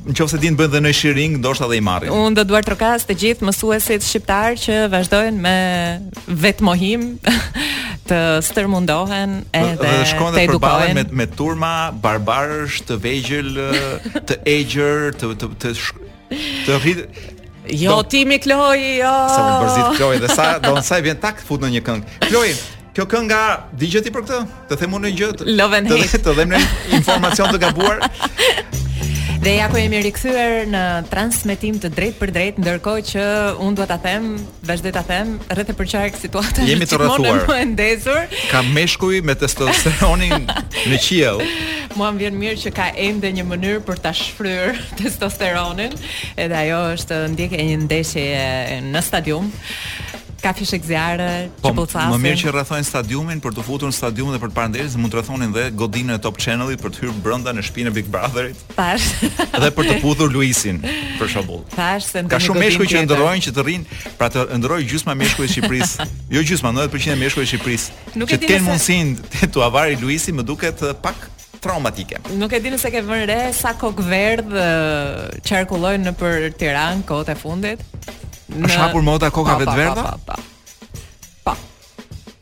në qoftë se dinë bëjnë dhe një shiringë, ndoshta dhe i marrin. Unë do duartrokas të gjithë mësuesit shqiptarë që vazhdojnë me vetëmohim të stërmundohen edhe të edukojnë. Shkojnë dhe përballen me me turma barbarësh të vegjël, të egër, të të të të rrit Jo, do, ti me Kloj, jo. Sa më mërzit Kloj dhe sa do në saj vjen ta fut në një këngë. Kloj, kjo kënga dëgjoje ti për këtë? Të them unë një gjë, të, Love and të, hate. të them një informacion të gabuar. Dhe ja ku jemi rikthyer në transmetim të drejtpërdrejtë, ndërkohë që unë dua ta them, vazhdoj ta them, rreth e përqark, situata Jemi të gjithmonë rrethuar. më e ndezur. Ka meshkuj me testosteronin në qiell. Mua më vjen mirë që ka ende një mënyrë për ta shfryrë testosteronin, edhe ajo është ndjekja e një ndeshjeje në stadium. Ka fishekzjarrë, po, çibullcase. Më mirë që rrethojnë stadiumin për të futur në stadium dhe për të parë ndeshjen, mund të rrethonin dhe godinën e Top Channel-it për të hyrë brenda në shtëpinë e Big Brother-it. Tash. dhe për të puthur Luisin, për shembull. Tash se ka shumë meshkuj që ëndërrojnë që të rrinë, pra të ëndërrojë gjysma e meshkujve të Shqipërisë. jo gjysma, 90% e meshkujve të Shqipërisë. Nuk e di. Që të kenë mundësinë të afër Luisin, më duket pak traumatike. Nuk e di nëse ke vënë re sa kokëverdhë qarkullojnë nëpër Tiranë kohët e fundit. Në... Është hapur moda e kokave të verdha? Pa, pa, pa.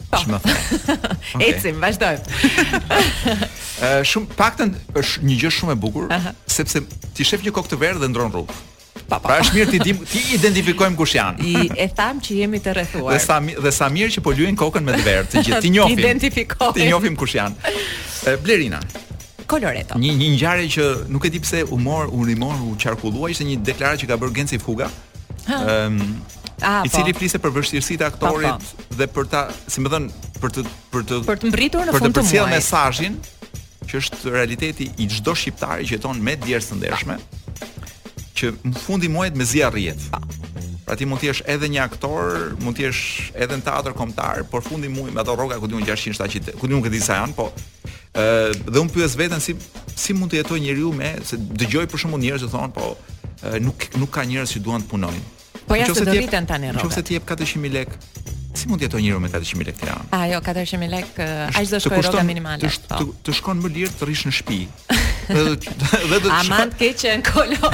Po. Shumë okay. Ecim, vazhdojmë. Ë shumë, faktikisht është një gjë shumë e bukur, Aha. sepse ti shef një kokë të verdhë dhe ndron rrugë. Pa, pa. Pra është mirë t'i dimë, t'i identifikojmë kush janë. E thamë që jemi të rrethuar. Dhe sa dhe sa mirë që po lyejnë kokën me të verdhë, të gjithë t'i njohim. Identifikojmë. T'i njohim kush janë. Blerina. Coloreto. Një një ngjarje që nuk e di pse u mor, u rimor, u qarkullua ishte një deklaratë që ka bërë Genci Fuga. Ëm Ah, po. i cili fliste për vështirësitë e aktorit pa, pa. dhe për ta, si me thënë, për të për të për të mbritur në fund të muajit. Për të përcjellë mesazhin që është realiteti i çdo shqiptari që jeton me djersë të ndershme, që fundi i muajit mezi arrihet. Pra ti mund të jesh edhe një aktor, mund të jesh edhe në teatr kombëtar, por fundi i muajit me ato rroga ku di unë 600 700, ku di unë se sa janë, po ë dhe unë pyes veten si si mund të jetojë njeriu me se dëgjoj për shembull njerëz që thonë po nuk nuk ka njerëz që duan të punojnë. Po ja se do rriten tani rrogat. Nëse ti jep 400 mijë lekë, si mund të jetojë njeriu me 400 mijë lekë në Tiranë? Ah, jo, 400 mijë lekë, aq do shkojë rroga minimale. Të, po. të, të shkon më lirë të rrish në shtëpi. Dhe do të shkon. Aman të keqen Kolo,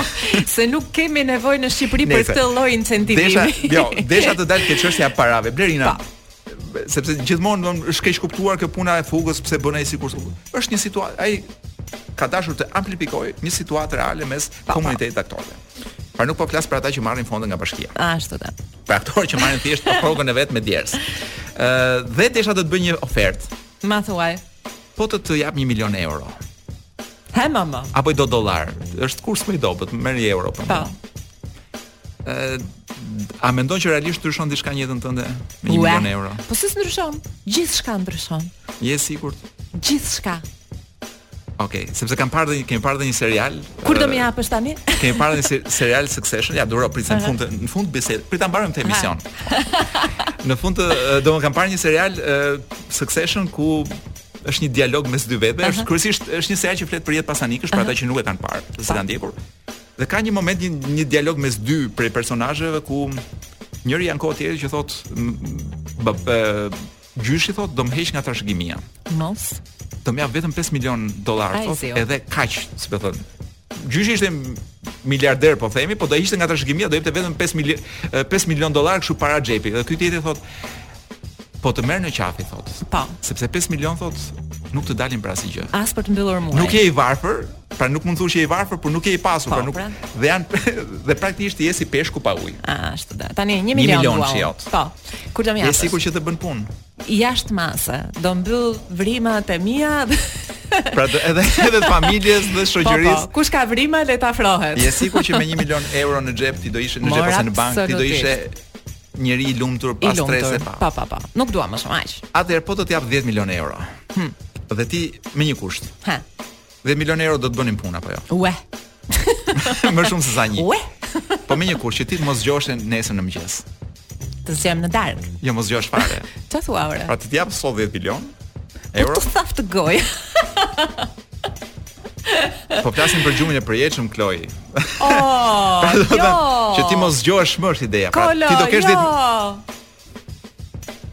se nuk kemi nevojë në Shqipëri për këtë lloj incentivimi. Desha, jo, desha të dal te çështja e parave. Blerina. Pa. Po. sepse gjithmonë është keqkuptuar kjo puna e Fugës pse bën ai sikur është një situatë ai ka dashur të amplifikojë një situatë reale mes pa, komunitetit të aktorëve. Pra nuk po flas për ata që marrin fonde nga bashkia. Ashtu da. Për aktorë që marrin thjesht për rrogën e vet me djers. Ë dhe desha të të bëj një ofertë. Ma thuaj. Po të të jap 1 milion euro. He mama. Apo i do dollar. Është kurs më i dobët, merr euro po. Po. a mendon që realisht ndryshon diçka në jetën tënde me 1 milion euro? Po si s'ndryshon? Gjithçka ndryshon. Je i sigurt? Gjithçka. Okej, okay, sepse kam parë kemi parë një serial. Kur do më japësh tani? Kemi parë një serial Succession, ja duro prit në fund në fund bisedë. Prit ta mbarojmë këtë emision. në fund do më kam parë një serial Succession ku është një dialog mes dy vetëve, është kryesisht është një serial që flet për jetë pasanikësh, për ata që nuk e kanë parë, s'e kanë ndjekur. Dhe ka një moment një, një dialog mes dy prej personazheve ku njëri janë kohë tjetër që thot gjyshi thot do më heqë nga trashëgimia. Mos. Do më jap vetëm 5 milion dollar thot, jo. edhe kaq, si po thon. Gjyshi ishte miliarder po themi, po do hiqte nga trashëgimia do jepte vetëm 5 milion 5 milion dollar kështu para xhepi. Dhe ky tjetri thot Po të merr në qafë thot. Po. Sepse 5 milion thot nuk të dalin për asgjë. As për të mbyllur muajin. Nuk je i varfër, pra nuk mund të thuash je i varfër, por nuk je i pasur, po, pra nuk pra. dhe janë dhe praktikisht je si peshku pa ujë. Ashtu de. Tani 1 milion. 1 milion shiot. Po. Kur do më japësh? Je i sigurt që të bën punë? Jashtë mase. Do mbyll vrimat e mia. pra do, edhe edhe të familjes dhe shoqërisë. Po, po. Kush ka vrima le të afrohet. Je i sigurt që me 1 milion euro në xhep ti do ishe në xhep ose në bankë ti do ishe njeri i lumtur pa stres e pa. Pa pa pa. Nuk dua më shumë aq. Atëherë po të jap 10 milionë euro. Hm. Dhe ti me një kusht. Ha. 10 milionë euro do të bënin punë apo jo? Ue. më shumë se sa një. Ue. po me një kusht që ti të mos zgjohesh nesër në mëngjes. Të zgjohem në darkë. Jo mos zgjohesh fare. Çfarë thua ore? Pra t'i jap sot 10 milionë po euro. Po të thaftë goja. Po flasim për gjumin e përjetshëm Kloi. Oh, jo. Që ti mos zgjohesh më është ideja. Pra, ti do kesh jo. ditë.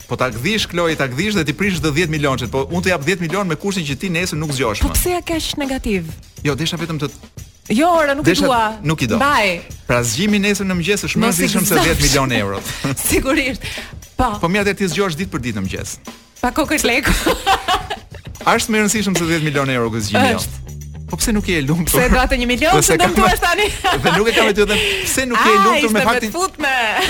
Po ta gdhish Kloi, ta gdhish dhe t'i prish të 10 milionçet, po unë të jap 10 milion me kushtin që ti nesër nuk zgjohesh po më. Po pse je kaq negativ? Jo, desha vetëm të Jo, ore nuk desha, i dua. Nuk i do. Mbaji. Pra zgjimi nesër në mëngjes është më shumë se 10 milionë euro. Sigurisht. Po. Po mirë, ti zgjohesh ditë për ditë në mëngjes. Pa kokërr lek. A është më i rëndësishëm se 10 milionë euro që zgjimi? Është. Po pse nuk je e lumtur? Pse do atë 1 milion që do të thuash tani? Dhe nuk e kam vetëm them pse nuk je e lumtur me faktin.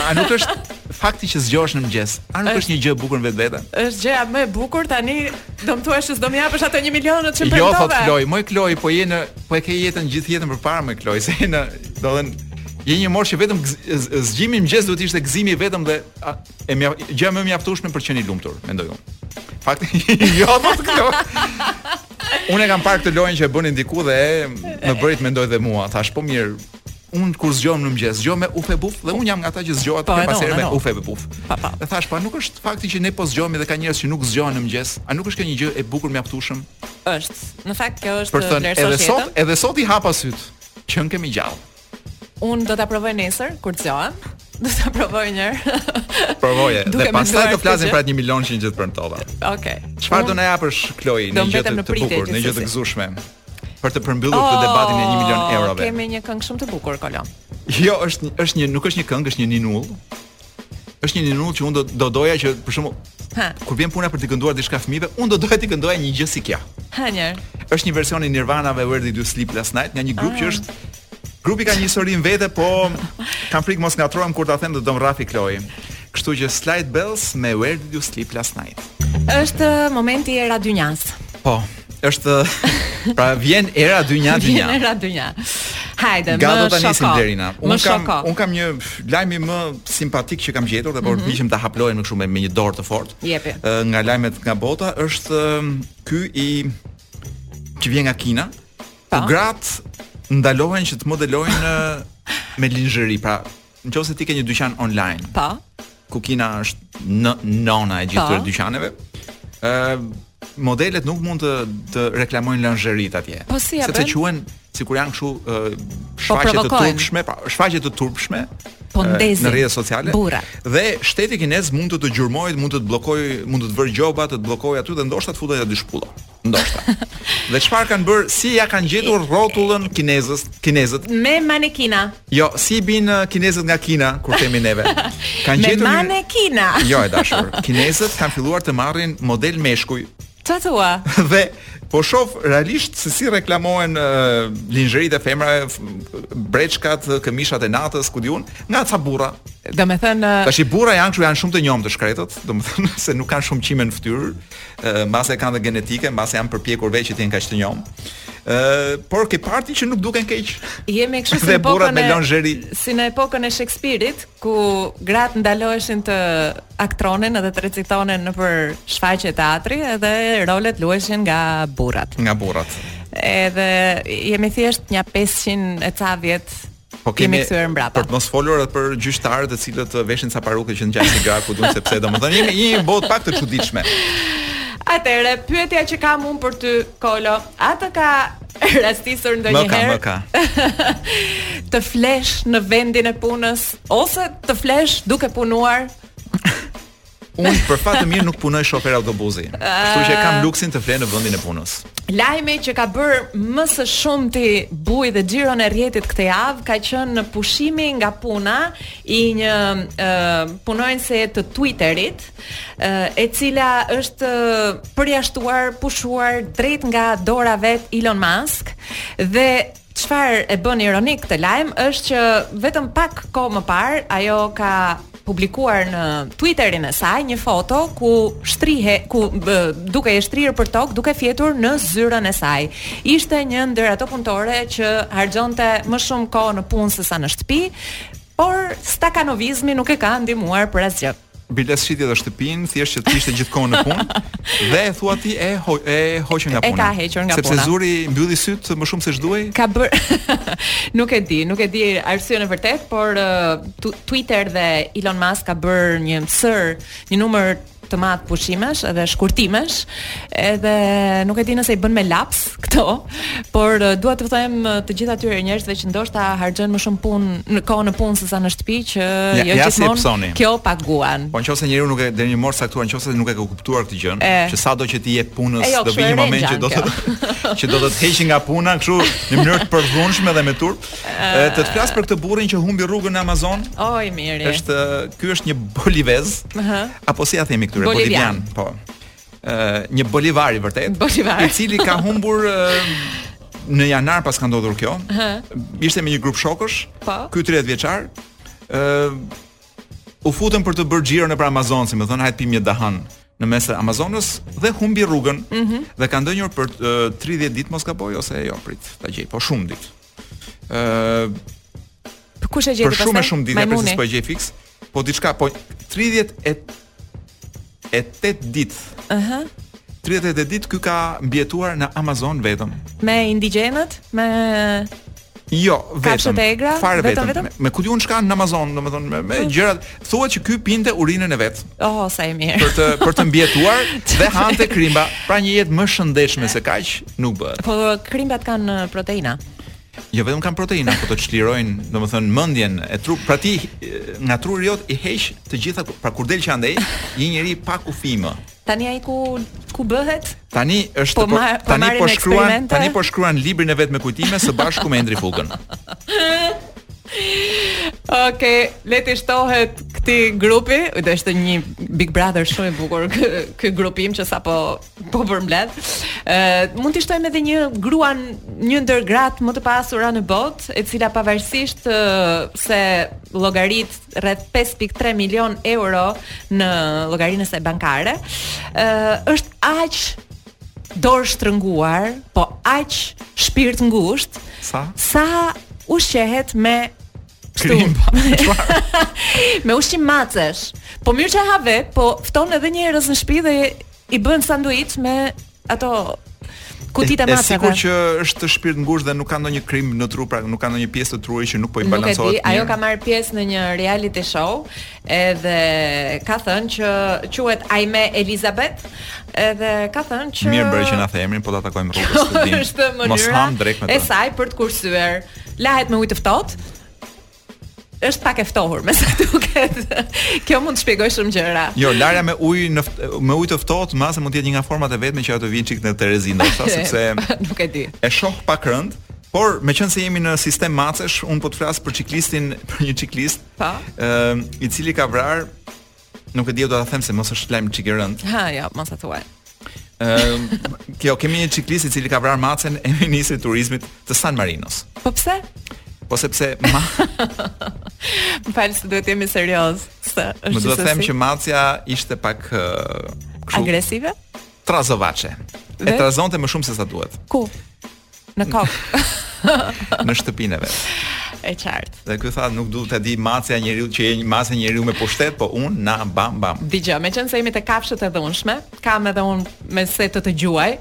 A nuk është fakti që zgjohesh në mëngjes? A nuk është një gjë e bukur në vetvete? Është gjëja më e bukur tani, do të thuash se s'do më japësh atë 1 milion që premtove. Jo, po Kloj, më Kloj, po je në po e ke jetën gjithë jetën përpara më Kloj, se në, do të thënë je në moshë vetëm zgjimi në mëngjes duhet të ishte gëzimi vetëm dhe e mja, gjë e mjaftueshme për të qenë i lumtur, mendoj unë. Fakt, jo, po të kjo. Unë e kam parë këtë lojën që e bënin diku dhe më bëri të mendoj dhe mua. Thash, po mirë, un kur zgjohem në mëngjes, zgjohem me uf e buf dhe un jam nga ata që zgjohet po, shpeshherë me uf e buf. Pa, pa. Dhe thash, pa nuk është fakti që ne po zgjohemi dhe ka njerëz që nuk zgjohen në mëngjes, a nuk është kjo një gjë e bukur mjaftueshëm? Është. Në fakt kjo është për të edhe sot, edhe sot i hapa syt. Qenkemi gjallë. Un do ta provoj nesër kur të zgjohem. Do ta provoj një herë. Provoje. Dhe pastaj do flasim për atë 1 milion që një gjë të premtova. Okej. Okay. Çfarë do na japësh Kloi një gjë të bukur, një gjë të gëzueshme? për të përmbyllur këtë debatin e 1 milion oh, eurove. Kemi një këngë shumë të bukur, Kolo. Jo, është është një nuk është një këngë, është një ninull. është një ninull që unë do do doja që për shembull Ha. Kur vjen puna për të kënduar diçka fëmijëve, unë do doja të këndoja një gjë si kjo. Ha një. Është një version i Nirvana-ve Where Did You Sleep Last Night nga një grup ah. që është grupi ka një histori më vete, po kam frikë mos ngatërrohem kur ta them dhe më rreh Kloi. Kështu që Sleigh Bells me Where Did You Sleep Last Night. Është momenti i era dynjas. Po. është pra vjen era dynja dynja. Vjen era dynja. Hajde, me shokë. Gati tani Blerina. Un kam un kam një lajm më simpatik që kam gjetur dhe po mm -hmm. ta hap lojën më shumë me një dorë të fortë. Jepi. Nga lajmet nga bota është ky që vjen nga Kina. Po gratë ndalohen që të modelojnë me lingerie, pra Në qoftë se ti ke një dyqan online. Po. Ku Kina është nona e gjithë po. dyqaneve. Ë uh, modelet nuk mund të të reklamojnë lingerie atje. Po si ja bën? Sepse quhen sikur janë kështu uh, shfaqje po të turpshme, pa, po, shfaqje të turpshme po ndezin në rrjete sociale. Burra. Dhe shteti kinez mund të të gjurmojë, mund të të bllokojë, mund të të vërë gjobë, të të bllokojë aty dhe ndoshta të fusë dy shpulla. Ndoshta. Dhe çfarë kanë bërë? Si ia kanë gjetur rrotullën kinezës, kinezët? Me manekina. Jo, si bien uh, kinezët nga Kina kur themi neve? Kanë Me gjetur manekina. Një... Jo, e dashur. Kinezët kanë filluar të marrin modele meshkuj. Çfarë thua? Dhe po shoh realisht se si reklamohen uh, linxherit e femrave, brekët, këmishat e natës, ku di unë, nga ca burra. Domethënë, uh... tashi burra janë këtu janë shumë të njomë të shkretët, domethënë se nuk kanë shumë qime në fytyrë. mbase kanë dhe gjenetike, mbase janë përpjekur vetë që të jenë kaq të njomë. Ë, por ke për të parë që nuk duken keq. Jemi kështu si epokën e si në epokën e Shakespeare-it, ku gratë ndaloheshin të aktronin edhe të recitonin nëpër shfaqje teatri, edhe rolet luheshin nga burrat. Nga burrat. Edhe jemi thjesht një 500 e ca vjet Po kemi kthyer mbrapa. Për të mos folur edhe për gjyqtarët të cilët veshin ca paruke që ngjasin si gra ku di unë sepse domethënë jemi në një botë pak të çuditshme. Atëherë, pyetja që kam unë për ty, Kolo, a të ka rastisur ndonjëherë? Më ka, më ka. të flesh në vendin e punës ose të flesh duke punuar? Unë për fat të mirë nuk punoj shofer autobusi, kështu që kam luksin të fle në vendin e punës. Lajmi që ka bërë më së shumti bujë dhe xhiron e rrjetit këtë javë ka qenë pushimi nga puna i një uh, punonjëseje të Twitterit, uh, e cila është përjashtuar, pushuar drejt nga dora e vetë Elon Musk dhe Çfarë e bën ironik këtë lajm është që vetëm pak kohë më parë ajo ka publikuar në Twitterin e saj një foto ku shtrihet, ku, duket e shtrirë për tokë, duke fjetur në zyrën e saj. Ishte një ndër ato punëtore që harxhonte më shumë kohë në punë se sa në shtëpi, por stakanovizmi nuk e ka ndihmuar për asgjë. Biles shiti dhe shtëpinë, thjesht që të ishte gjithkohë në punë dhe thua ti e ho, e hoqën nga puna. E ka hequr nga sepse puna. Sepse zuri mbylli sytë më shumë se ç'duhej. Ka bërë Nuk e di, nuk e di arsyen e vërtetë, por uh, Twitter dhe Elon Musk ka bërë një sërë, një numër të madh pushimesh edhe shkurtimesh, edhe nuk e di nëse i bën me laps, këto, por uh, dua të them uh, të gjithë atyre njerëzve që ndoshta harxhojnë më shumë punë më kohë në punë sesa në shtëpi që ja, jo ja gjithmonë si kjo paguan. Po nëse njeriu nuk e deri një moshë të caktuar nëse nuk e ka kuptuar këtë gjë, që sado që ti jep punës jo, do vi një moment që do të që do të të heqin nga puna kështu në mënyrë të përdhunshme dhe me turp. Të të flas për këtë burrin që humbi rrugën në Amazon. Oj mirë. Është ky është një bolivez. Apo si i themi këtyre bolivian, po. një bolivar i vërtetë, bolivar. i cili ka humbur në janar pas ka ndodhur kjo. Hë. Ishte me një grup shokësh. Po. Ky 30 vjeçar, ë u futën për të bërë xhiro nëpër Amazon, si me thënë, hajt pimë një duhan në mes të Amazonës dhe humbi rrugën mm -hmm. dhe ka ndenjur për uh, 30 ditë mos gaboj ose jo prit ta gjej po shumë ditë. ë uh, Kush e gjeti pastaj? Për shumë shumë ditë, s'po e gjej fiks. Po diçka, po 30 e e 8 ditë. Aha. Uh -huh. 38 ditë ky ka mbijetuar në Amazon vetëm. Me indigjenët, me Jo, vetëm. Egra, fare vetëm. vetëm. Me, me ku di unë ç'ka në Amazon, domethënë me, me gjërat, thuhet që ky pinte urinën e vet. Oh, sa e mirë. Për të për të mbijetuar dhe hante krimba, pra një jetë më shëndetshme se kaq nuk bëhet. Po krimbat kanë uh, proteina. Jo vetëm kanë proteina, po të çlirojnë, domethënë mendje e trup, pra ti nga truri jot i heq të gjitha, pra kur del që andej, një njeri pa kufi më. Tani ai ku ku bëhet? Tani është po, po mar, po tani po shkruan, tani po shkruan librin e vet me kujtime së bashku me Endri Fugën. Ok, le të shtohet këtij grupi, dhe është një Big Brother shumë i bukur, ky grupim që sa po Po përmbledh. Ë uh, mund t'i shtojmë edhe një grua, një ndër gratë më të pasura në botë, e cila pavarësisht uh, se llogarit rreth 5.3 milion euro në llogarinë e saj bankare, ë uh, është aq dorështrënguar, po aq shpirtngushtë, sa sa ushqehet me Krim pa Me ushqim macesh Po mirë që ha vetë Po fton edhe njerëz në shpi dhe I bën sanduiç me Ato Kutitë e maceve Sikur që është shpirtngushtë dhe nuk ka ndonjë krimb në tru Pra nuk ka ndonjë pjesë të trurit që nuk po i balancohet Nuk e di, ajo ka marrë pjesë në një reality show Edhe ka thënë që Quhet Aime Elizabeth Edhe ka thënë që Mirë bëre që na the emrin Po ta takojm rrugës të dimë Mos hamë drekë me të E saj për të kursyer Lahet me ujë të ftohtë, është pak e ftohur, me sa duket. Kjo mund të shpjegojë shumë gjëra. Jo, larja me ujë në me ujë të ftohtë, më mund të jetë një nga format e vetme që ajo të vijë çik në terezi ndoshta, sepse nuk e di. E shoh pak rëndë, por meqenëse jemi në sistem macesh, unë po të flas për çiklistin, për një çiklist, po. ë i cili ka vrarë Nuk e di, do ta them se mos është lajm çik i rëndë. Ha, ja, mos e thuaj. Ëm, kjo kemi një çiklist i cili ka vrarë macen e ministrit të turizmit të San Marinos. Po pse? Po sepse ma, Më fal se duhet të jemi serioz. Se më duhet të them gjithsesi. që macja ishte pak ë, kështu agresive? trazovaçe. E Dhe? trazonte më shumë se sa duhet. Ku? Në kokë. në shtëpinë e vet. E qartë. Dhe ky tha nuk dua ta di macja njeriu që je një mace njeriu me pushtet, po unë na bam bam. Dëgjo, meqenëse jemi te kafshët e dhunshme, kam edhe unë me se të të gjuaj.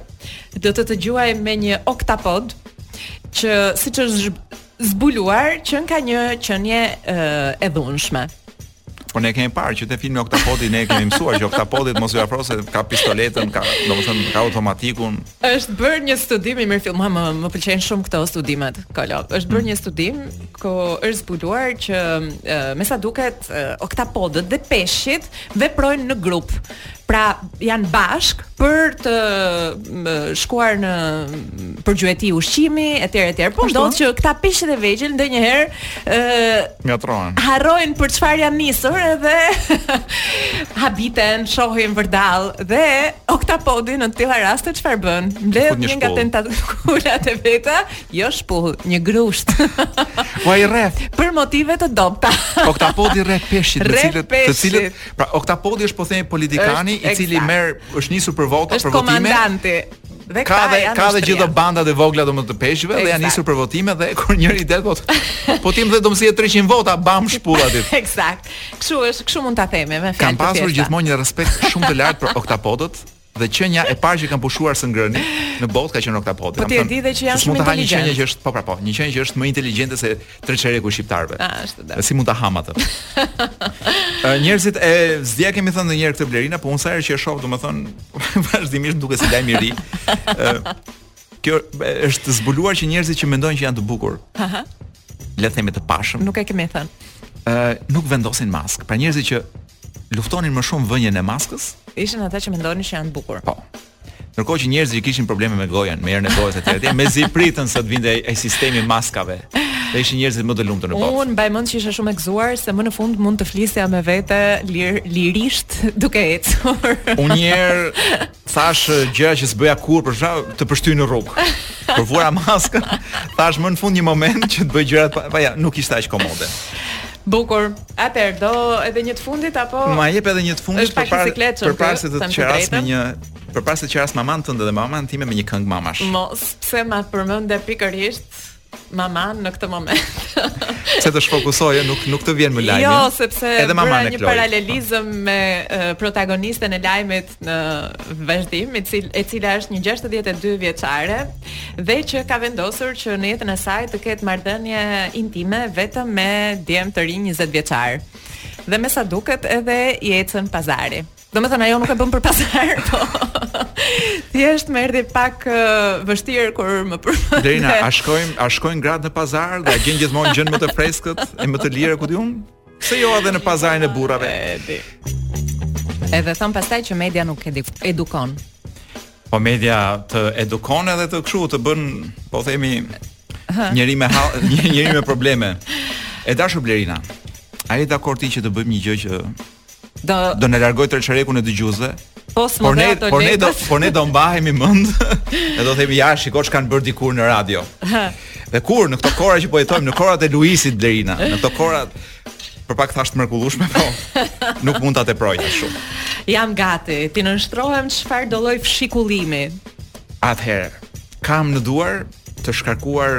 Do të të gjuaj me një oktapod që siç është zbuluar qenka një qenie e dhunshme. Po ne e kemi parë që te filmi Oktapodi ne kemi mësuar që Oktapodit mos iu afro se ka pistoletën, ka, domethënë ka automatikun. Është bërë një studim i mirëfilltë, më më pëlqejnë shumë këto studimet, Kolo. Është bërë mm. një studim ku është zbuluar që me sa duket Oktapodët dhe peshqit veprojnë në grup. Pra janë bashkë për të shkuar nëpër gjueti ushqimi etj etj. Po ndodh që këta peshqit e vegjël ndonjëherë ë ngatrohen. Harrojnë për çfarë janë nisur edhe habiten, shohin vërdallë dhe oktapodi në të tilla raste çfarë bën? Mbledh një nga tentakulat e veta, jo shpullë, një grusht. Po i rreh. Për motive të dobëta. Oktapodi rreh peshqit, të cilët të cilët Pra oktapodi është po themi politikani është, i cili ekzakt. merr është nisur për vota për votime. Është komandanti. Dhe ka dhe ka dhe gjithë bandat e vogla domethënë të peshqve dhe janë nisur për votime dhe kur njëri del po po tim dhe domsi e 300 vota bam shpulla aty. Ekzakt. Kështu është, kështu mund ta themi me fjalë. Kam pasur gjithmonë një respekt shumë të lartë për oktapodët. Dhe qënja e parë që kam pushuar së ngrëni në botë ka qenë oktapodi. Po ti e di dhe që janë shumë inteligjentë. S'mund të ha një qënje që është po pra po, një qënje që është më inteligjente se tre çereku shqiptarëve. Ah, ashtu de. Si mund ta hamë atë? Njerëzit e s'di a e kemi thënë ndonjëherë këtë Blerina, po unë sa herë që e shoh, domethënë vazhdimisht duket si lajm i ri. Kjo është zbuluar që njerëzit që mendojnë që janë të bukur. Aha. Le të themi të pashëm. Nuk e kemi thënë. Ë, uh, nuk vendosin maskë. Pra njerëzit që luftonin më shumë vënien e maskës, ishin ata që mendonin se janë të bukur. Po. Ndërkohë që njerëzit që kishin probleme me gojën, me erën e gojës etj, etj, mezi pritën sa të vinte ai, ai sistemi i maskave. Dhe ishin njerëzit më të lumtur në botë. Unë mbaj mend që isha shumë e gëzuar se më në fund mund të flisja me vete lir, lirisht duke ecur. Unë një herë Thash gjëra që s'bëja kurrë, për shkak të pështyj në rrugë. Kur vura maskën, thash më në fund një moment që të bëj gjërat pa, pa ja, nuk ishte aq komode. Bukur. Atëherë do edhe një të fundit apo Ma jep edhe një të fundit përpara përpara se të qeras me një përpara se të qeras maman tënde dhe maman time me një këngë mamash. Mos, pse ma përmend pikërisht maman në këtë moment. Se të shfokusoje, nuk nuk të vjen më lajmi. Jo, sepse edhe bëra një paralelizëm me uh, protagonisten e lajmit në vazhdim, e, cil, e cila është një 62 vjeçare dhe që ka vendosur që në jetën e saj të ketë marrëdhënie intime vetëm me djem të rinj 20 vjeçar. Dhe me sa duket edhe i ecën pazari. Do me thënë, ajo nuk e bën për pazar, po. Thjesht më erdhi pak uh, vështirë kur më përmende. Blerina, a shkojmë, a shkojmë gratë në pazar dhe a gjejnë gjithmonë gjënë më të freskët e më të lirë, ku t'jum? Pse jo edhe në pazarin e burrave. E, di. Edhe thonë pastaj që media nuk edukon. Po media të edukon edhe të kështu, të bën, po themi, njeri me, ha, njeri me probleme. E dashur Blerina, a je dakord ti që të bëjmë një gjë që Do do na largojë treçerekun e dëgjuesve. Po por ne por ne do por ne do mbahemi mend e do themi ja shiko ç'kanë bërë dikur në radio. Dhe kur në këto kohëra që po jetojmë në kohërat e Luisit Blerina, në këto kohërat për pak thashë të mrekullueshme, po nuk mund ta teproj as shumë. Jam gati, t'i nënshtrohem çfarëdo lloj fshikullimi. Atëherë, kam në duar të shkarkuar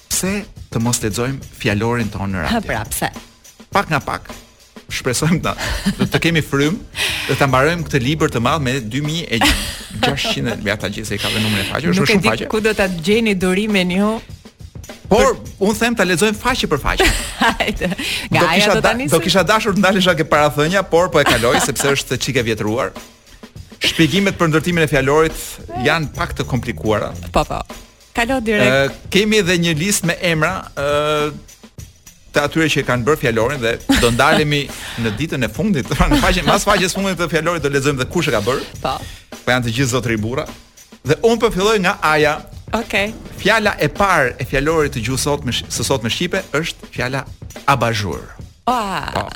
pse të mos lexojmë fjalorin tonë në radio. Ha pra, pse? Pak nga pak, shpresojmë të, të, të kemi frymë dhe ta mbarojmë këtë libër të madh me 2600 me ata gjithsej ka dhe numrin e faqeve, është shumë faqe. Ku do ta gjeni durimin ju? Por unë them ta lexojmë faqe për faqe. Hajde. Do kisha do, do kisha dashur të ndalesha ke parathënia, por po e kaloj sepse është çik e vjetruar. Shpjegimet për ndërtimin e fjalorit janë pak të komplikuara. Po po. Kalo direkt. Uh, kemi edhe një listë me emra, ë uh, të atyre që kanë bërë fjalorin dhe do ndalemi në ditën e fundit, pra në faqen pas faqes së fundit të fjalorit do lexojmë dhe kush e ka bërë. Po. Po janë të gjithë zotëri burra. Dhe unë po filloj nga Aja. Okej. Okay. Fjala e parë e fjalorit të gjuhës sotme së sotme shqipe është fjala abazhur. Ah.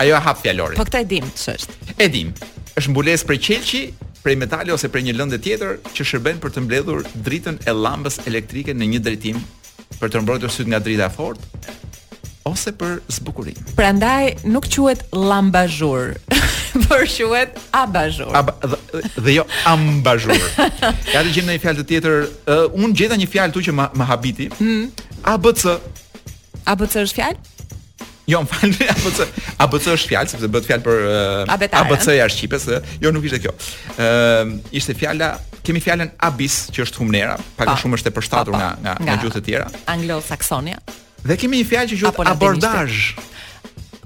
Ajo e hap fjalorin. Po këtë e dim ç'është. E dim. Është mbulesë prej qelqi, prej metali ose prej një lënde tjetër që shërben për të mbledhur dritën e llambës elektrike në një drejtim për të mbrojtur sytë nga drita e fortë ose për zbukurim. Prandaj nuk quhet llambazhur, por quhet abazhur. Ab dhe, dhe jo ambazhur. Ja të gjejmë një fjalë tjetër, uh, unë gjeta një fjalë tu që më habiti. Mm. ABC ABC është fjalë? Jo, më falni, ABC, ABC është fjalë sepse bëhet fjalë për uh, ABC-ja e shqipes, jo nuk ishte kjo. Ë uh, ishte fjala, kemi fjalën abis që është humnera, pak a shumë është e përshtatur po, po. nga nga, nga gjuhët e tjera. Anglo-saksone. Dhe kemi një fjalë që quhet abordazh.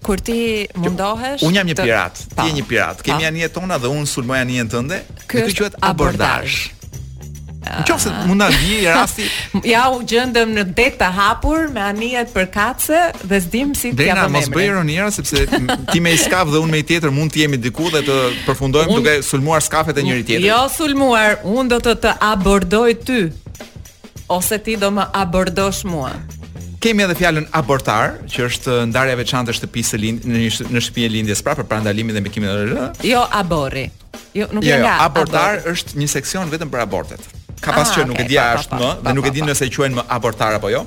Kur ti mundohesh Unë jam një pirat, ti je një pirat. Kemi anijet tona dhe unë sulmoj anijen tënde. Kjo quhet abordazh. Në qofë se mund të vijë rasti Ja u gjëndëm në det të hapur Me anijet përkatëse Dhe s'dimë si të jabë mos bëjë ironira Sepse ti me një skaf dhe unë me një tjetër Mund të jemi diku dhe të përfundojmë un... Duke sulmuar skafet e njëri-tjetrit Jo sulmuar Unë do të të abordoj ty Ose ti do më abordosh mua. Kemi edhe fjalën abortar, që është uh, ndarja e veçantë e shtëpisë së lind në në shtëpinë e lindjes pra për parandalimin dhe mbikimin e rë. Jo aborri. Jo, nuk jo, jo, nga abortar abor. është një seksion vetëm për abortet. Ka pas ah, që okay, nuk e di a është më, dhe nuk e di nëse e quajnë më abortar apo jo.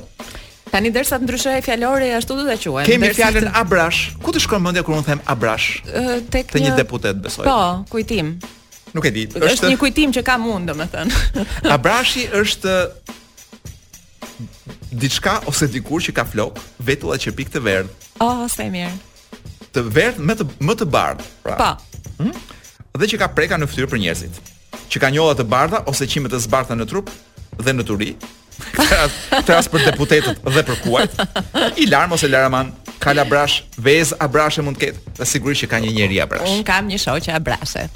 Tani derisa të ndryshojë fjalori ashtu do ta quajmë. Kemi fjalën abrash. Ku të shkon mendja kur un them abrash? Tek te një, një deputet besoj. Po, kujtim. Nuk e di. Është, është një kujtim që kam unë, domethënë. Abrashi është diçka ose dikush që ka flokë, vetulla, qerpikë të verdhë. Oh, sa e mirë. Të verdhemë, më të bardhë, pra. Pa. Po. Hm? Dhe që ka preka në fytyrë për njerëzit. Që ka njolla të bardha ose qime të zbardha në trup dhe në turi, Flas, flas për deputetët dhe për kuajt. I larmë ose laraman, kalë abrash, vezë abrashe mund të ketë. Dhe sigurisht që ka një njeri abrash. Un kam një shoqe abrashe.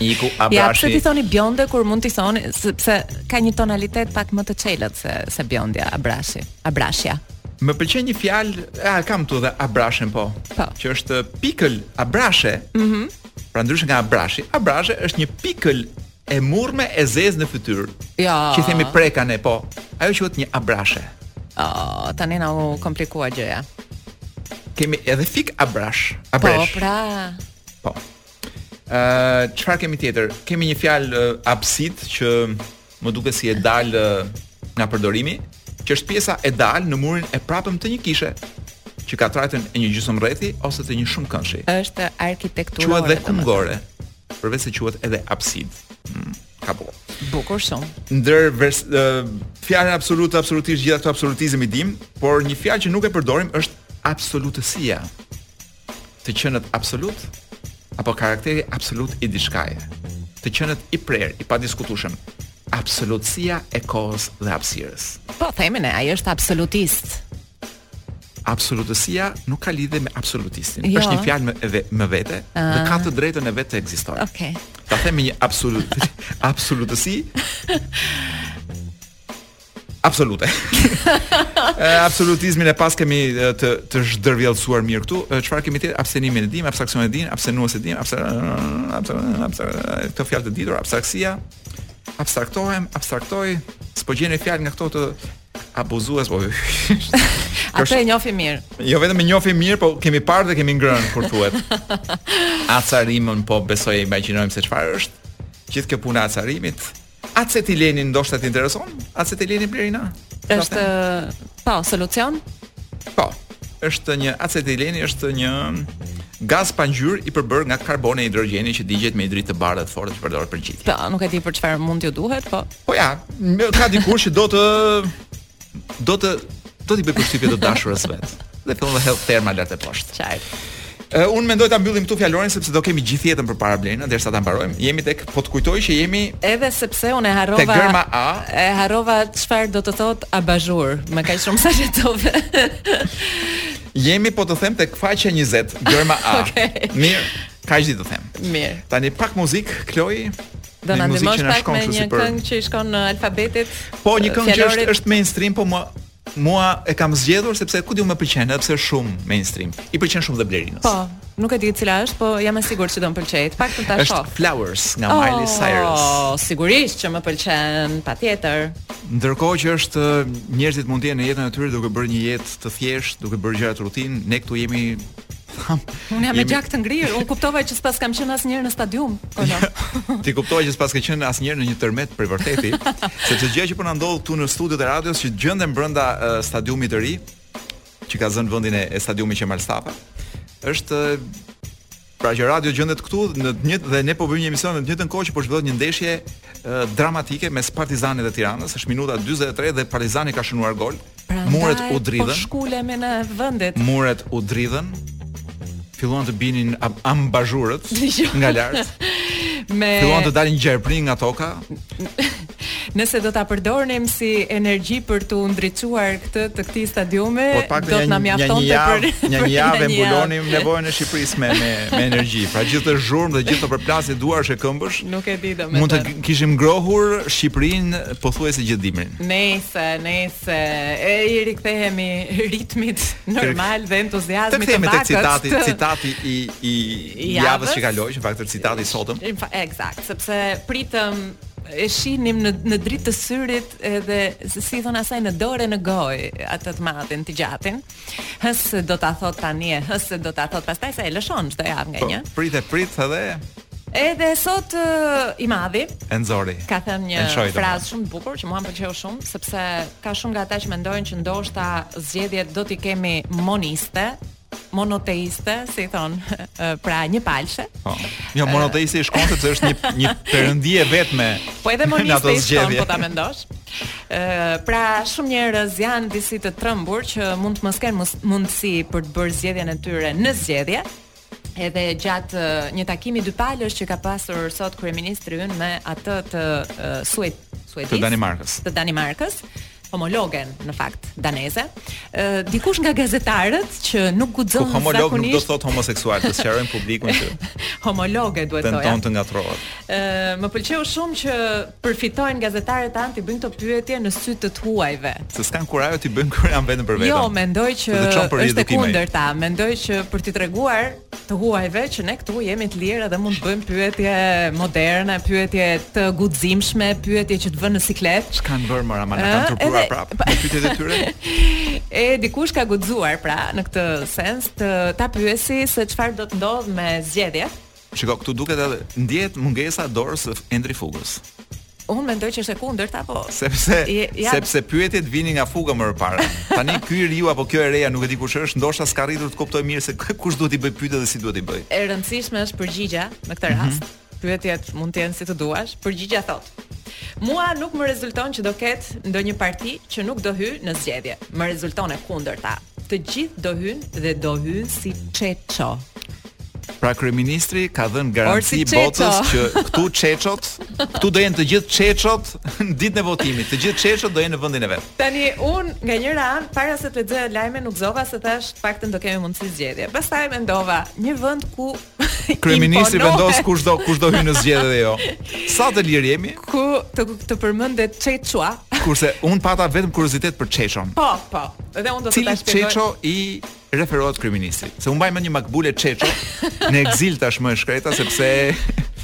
Iku abrashi. Ja, pse t'i thoni bjonde kur mund t'i thoni sepse ka një tonalitet pak më të çelët se se bjondja abrashi. Abrashja. Më pëlqen një fjalë, e kam tu dhe abrashen po. Po. Që është pikël, abrashe. Mhm. pra ndryshe nga abrashi. Abrashe është një pikël e murrme e zezë në fytyrë. Ja. Që themi preka ne, po. Ajo quhet një abrashe. Oh, tani na u komplikua gjëja. Kemi edhe fik abrash, abrash. Po, pra. Po. Ë, uh, çfarë kemi tjetër? Kemi një fjalë uh, absidë që më duket si e dalë uh, nga përdorimi, që është pjesa e dalë në murin e prapmë të një kishe që ka trajtën e një gjysmërrethi ose të një shumëkëndëshi. Është arkitekturore. Quhet dhe kungore. Përveç se quhet edhe absid. Mm, ka bukur. Bukur shumë. Ndër vers uh, fjalën absolut absolutisht gjithë ato absolutizëm i dim, por një fjalë që nuk e përdorim është absolutësia. Të qenët absolut apo karakteri absolut i diçkaje. Të qenët i prerë, i padiskutueshëm. Absolutësia e kohës dhe hapësirës. Po themi ne, ai është absolutist. absolutësia nuk ka lidhje me absolutistin. Jo. Është një fjalë më ve, më vete uh. dhe ka të drejtën e vet të ekzistojë. Okej. Okay. Ta themi një absolut absolutësi. Absolute. Absolutizmin e paskemi të të zhdërvjelltësuar mirë këtu. Çfarë kemi tjetër? Abstenimin e dim, abstraksionin e dim, abstenuesin e dim, abse abse abse këto fjalë të ditura, abstraksia. Abstraktohem, abstraktoj, s'po gjej fjalë nga këto të Abuzues po. Atë e njohim mirë. Jo vetëm e njohim mirë, po e kemi parë dhe e kemi ngrënë kur thuhet. Acarimin po besoj e imagjinojmë se çfarë është. Gjithë kjo puna e acarimit. Acetileni ndoshta të intereson? Acetileni Blerina? Është po, solucion? Po. Është një acetileni, është një gaz pa ngjyrë i përbërë nga karboni e hidrogjeni që digjet me një dritë të bardhë të fortë që përdoret për ngjitje. Po, nuk e di për çfarë mund të të duhet, po. Po ja, ka dikush që do të do të do t'i bëjë përshtypje të dashurës së vet. Dhe fillon të hedh terma lart e poshtë. Qartë. Uh, unë mendoj ta mbyllim këtu fjalorin sepse do kemi gjithë jetën përpara Blerina derisa ta mbarojmë. Jemi tek po të kujtoj që jemi Edhe sepse unë e harrova Te gërma A. E harrova çfarë do të thotë abazhur, me kaq shumë sa jetove. jemi po të them tek faqja 20, gërma A. okay. Mirë, kaq di të them. Mirë. Tani pak muzikë, Kloi. Do na ndihmosh pak me një këngë që i shkon alfabetit. Po një këngë që është është mainstream, po unë e kam zgjedhur sepse ku di unë më pëlqen, edhe pse është shumë mainstream. I pëlqen shumë dhe Blerinës. Po, nuk e di cila është, po jam e sigurt se do më pëlqejë. Pa të ta shoh. Është Flowers nga oh, Miley Cyrus. Po, sigurisht që më pëlqen, patjetër. Ndërkohë që është njerëzit mund të jenë në jetën e tyre duke bërë një jetë të thjeshtë, duke bërë gjëra rutinë, ne këtu jemi Unë jam me gjak të ngrirë, unë kuptova që s'paskam qenë asnjëherë në stadium. Po jo. Ti kuptova që s'paske qenë asnjëherë në një tërmet për vërtetë, sepse gjëja që po na ndodh këtu në studiot e radios që gjenden brenda uh, stadiumit të ri, që ka zënë vendin e, e stadiumit Qemal Stafa, është Pra që radio gjendet këtu në të njëjtë dhe ne po bëjmë një emision në të njëjtën kohë që po zhvillohet një ndeshje dramatike mes Partizanit dhe Tiranës, është minuta 43 dhe Partizani ka shënuar gol. Prandaj, muret u dridhën. Po shkuleshin vendet. Muret u dridhën. Filluan të binin ambazhurët nga lart. Me Filluan të dalin gjarpri nga toka. Nëse do ta përdornim si energji për të ndriçuar këtë të këtij stadiumi, po, do të na mjaftonte për një një javë mbulonim nevojën e Shqipërisë me me, me energji. Pra gjithë atë zhurmë dhe gjithë atë përplasje duarsh e këmbësh. Nuk e di domethënë. Mund të kishim ngrohur Shqipërinë pothuajse gjithë dimrin. Nëse, nëse, e i rikthehemi ritmit normal dhe entuziazmit të vakës. Të kthehemi tek citati, citati i i javës që kaloi, në fakt citati i sotëm. Eksakt, sepse pritëm e shihnim në në dritë të syrit edhe si i thon asaj në dorë në gojë atë të madhin të gjatin. Hë se do ta thot tani e hë se do ta thot pastaj se e lëshon çdo javë nga po, një. Po, prit e prit edhe Edhe sot uh, i madhi Enzori ka thënë një frazë shumë të bukur që mua më pëlqeu shumë sepse ka shumë nga ata që mendojnë që ndoshta zgjedhjet do t'i kemi moniste, monoteiste, si i thon, pra një palshe. Po. Jo, monoteiste i shkonte se është një një perëndie vetme. Po edhe moniste i shkon po ta mendosh. pra shumë njerëz janë disi të trembur që mund të mos kenë mundësi për të bërë zgjedhjen e tyre në zgjedhje. Edhe gjatë uh, një takimi dy palësh që ka pasur sot kryeministri ynë me atë të uh, Sued Suedis, të Danimarkës. Të Danimarkës homologen në fakt daneze. Ë uh, dikush nga gazetarët që nuk guxon zakonisht homolog nuk do të thotë homoseksual, të sqarojmë publikun që homolog duhet të thotë. Tenton të ngatërrohet. Ë uh, më pëlqeu shumë që Përfitojnë gazetarët tanë t'i bëjnë këto pyetje në sy të të huajve. Se s'kanë kurajo t'i bëjnë kur janë vetëm për veten. Jo, mendoj që është e kundërta. Mendoj që për t'i treguar të huajve që ne këtu jemi të lirë dhe mund të bëjmë pyetje moderne, pyetje të guximshme, pyetje që të vënë në siklet. Ç'kanë bërë more Ramën, e kanë turpuar prapë me pyetjet e tyre? E dikush ka guxuar pra në këtë sens të ta pyesë se çfarë do të ndodhë me zgjedhjet Shiko, këtu duket edhe ndjehet mungesa e dorës së Endri Fugës. Unë mendoj që është e kundërta, po. Sepse je, ja... sepse pyetjet vinin nga Fuga më parë. Tani ky i riu apo kjo e reja, nuk e di kush është, ndoshta s'ka arritur të kuptojë mirë se kush duhet t'i bëjë pyetjet dhe si duhet t'i bëjë. E rëndësishme është përgjigja në këtë mhm. rast. Mm -hmm. Pyetjet mund të jenë si të duash, përgjigja thotë: Mua nuk më rezulton që do ketë ndonjë parti që nuk do hyjë në zgjedhje. Më rezulton e kundërta. Të gjithë do hyjnë dhe do hyjnë si çeço. Pra kryeministri ka dhënë garanci botës që këtu çeçot, këtu do jenë të gjithë çeçot në ditën e votimit. Të gjithë çeçot do jenë në vendin e vet. Tani un nga njëra anë para se të lexoja lajmin u gëzova se thash paktën do kemi mundësi zgjedhje. Pastaj mendova një vend ku kryeministri vendos kush do kush do hyjë në zgjedhje dhe jo. Sa të lirë jemi? Ku të të përmendet çeçua. Kurse un pata vetëm kuriozitet për çeçon. Po, po. Dhe un do të ta shpjegoj. Çeço i referohet kryeministri. Se un mbaj mend një Makbule Çeço në ekzil tashmë e shkreta sepse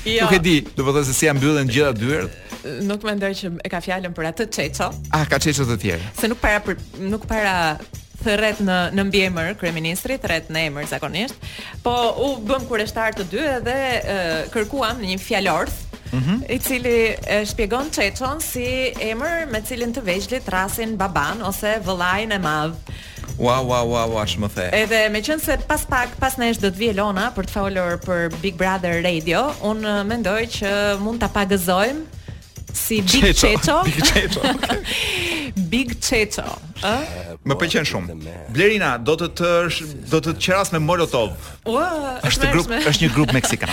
jo. nuk e di, do të thotë se si ja mbyllën gjitha dyert. Nuk mendoj që e ka fjalën për atë Çeço. Ah, ka Çeço të tjerë. Se nuk para për, nuk para thret në në mbiemër kryeministri, thret në emër zakonisht. Po u bëmë kureshtarë të dy edhe e, kërkuam në një fjalorth Mm -hmm. i cili e shpjegon Çeçon si emër me cilin të vegjlit thrasin babën ose vëllain e madh. Ua ua ua ua ç'më the. Edhe meqenëse pas pak pas nesh do të vijë Elona për të folur për Big Brother Radio, un mendoj që mund ta pagëzojmë si Big Çeço. Big Çeço. Big Çeço, ë? Më pëlqen shumë. Blerina do të të do të të qeras me Molotov. Ua, është grup, është një grup meksikan.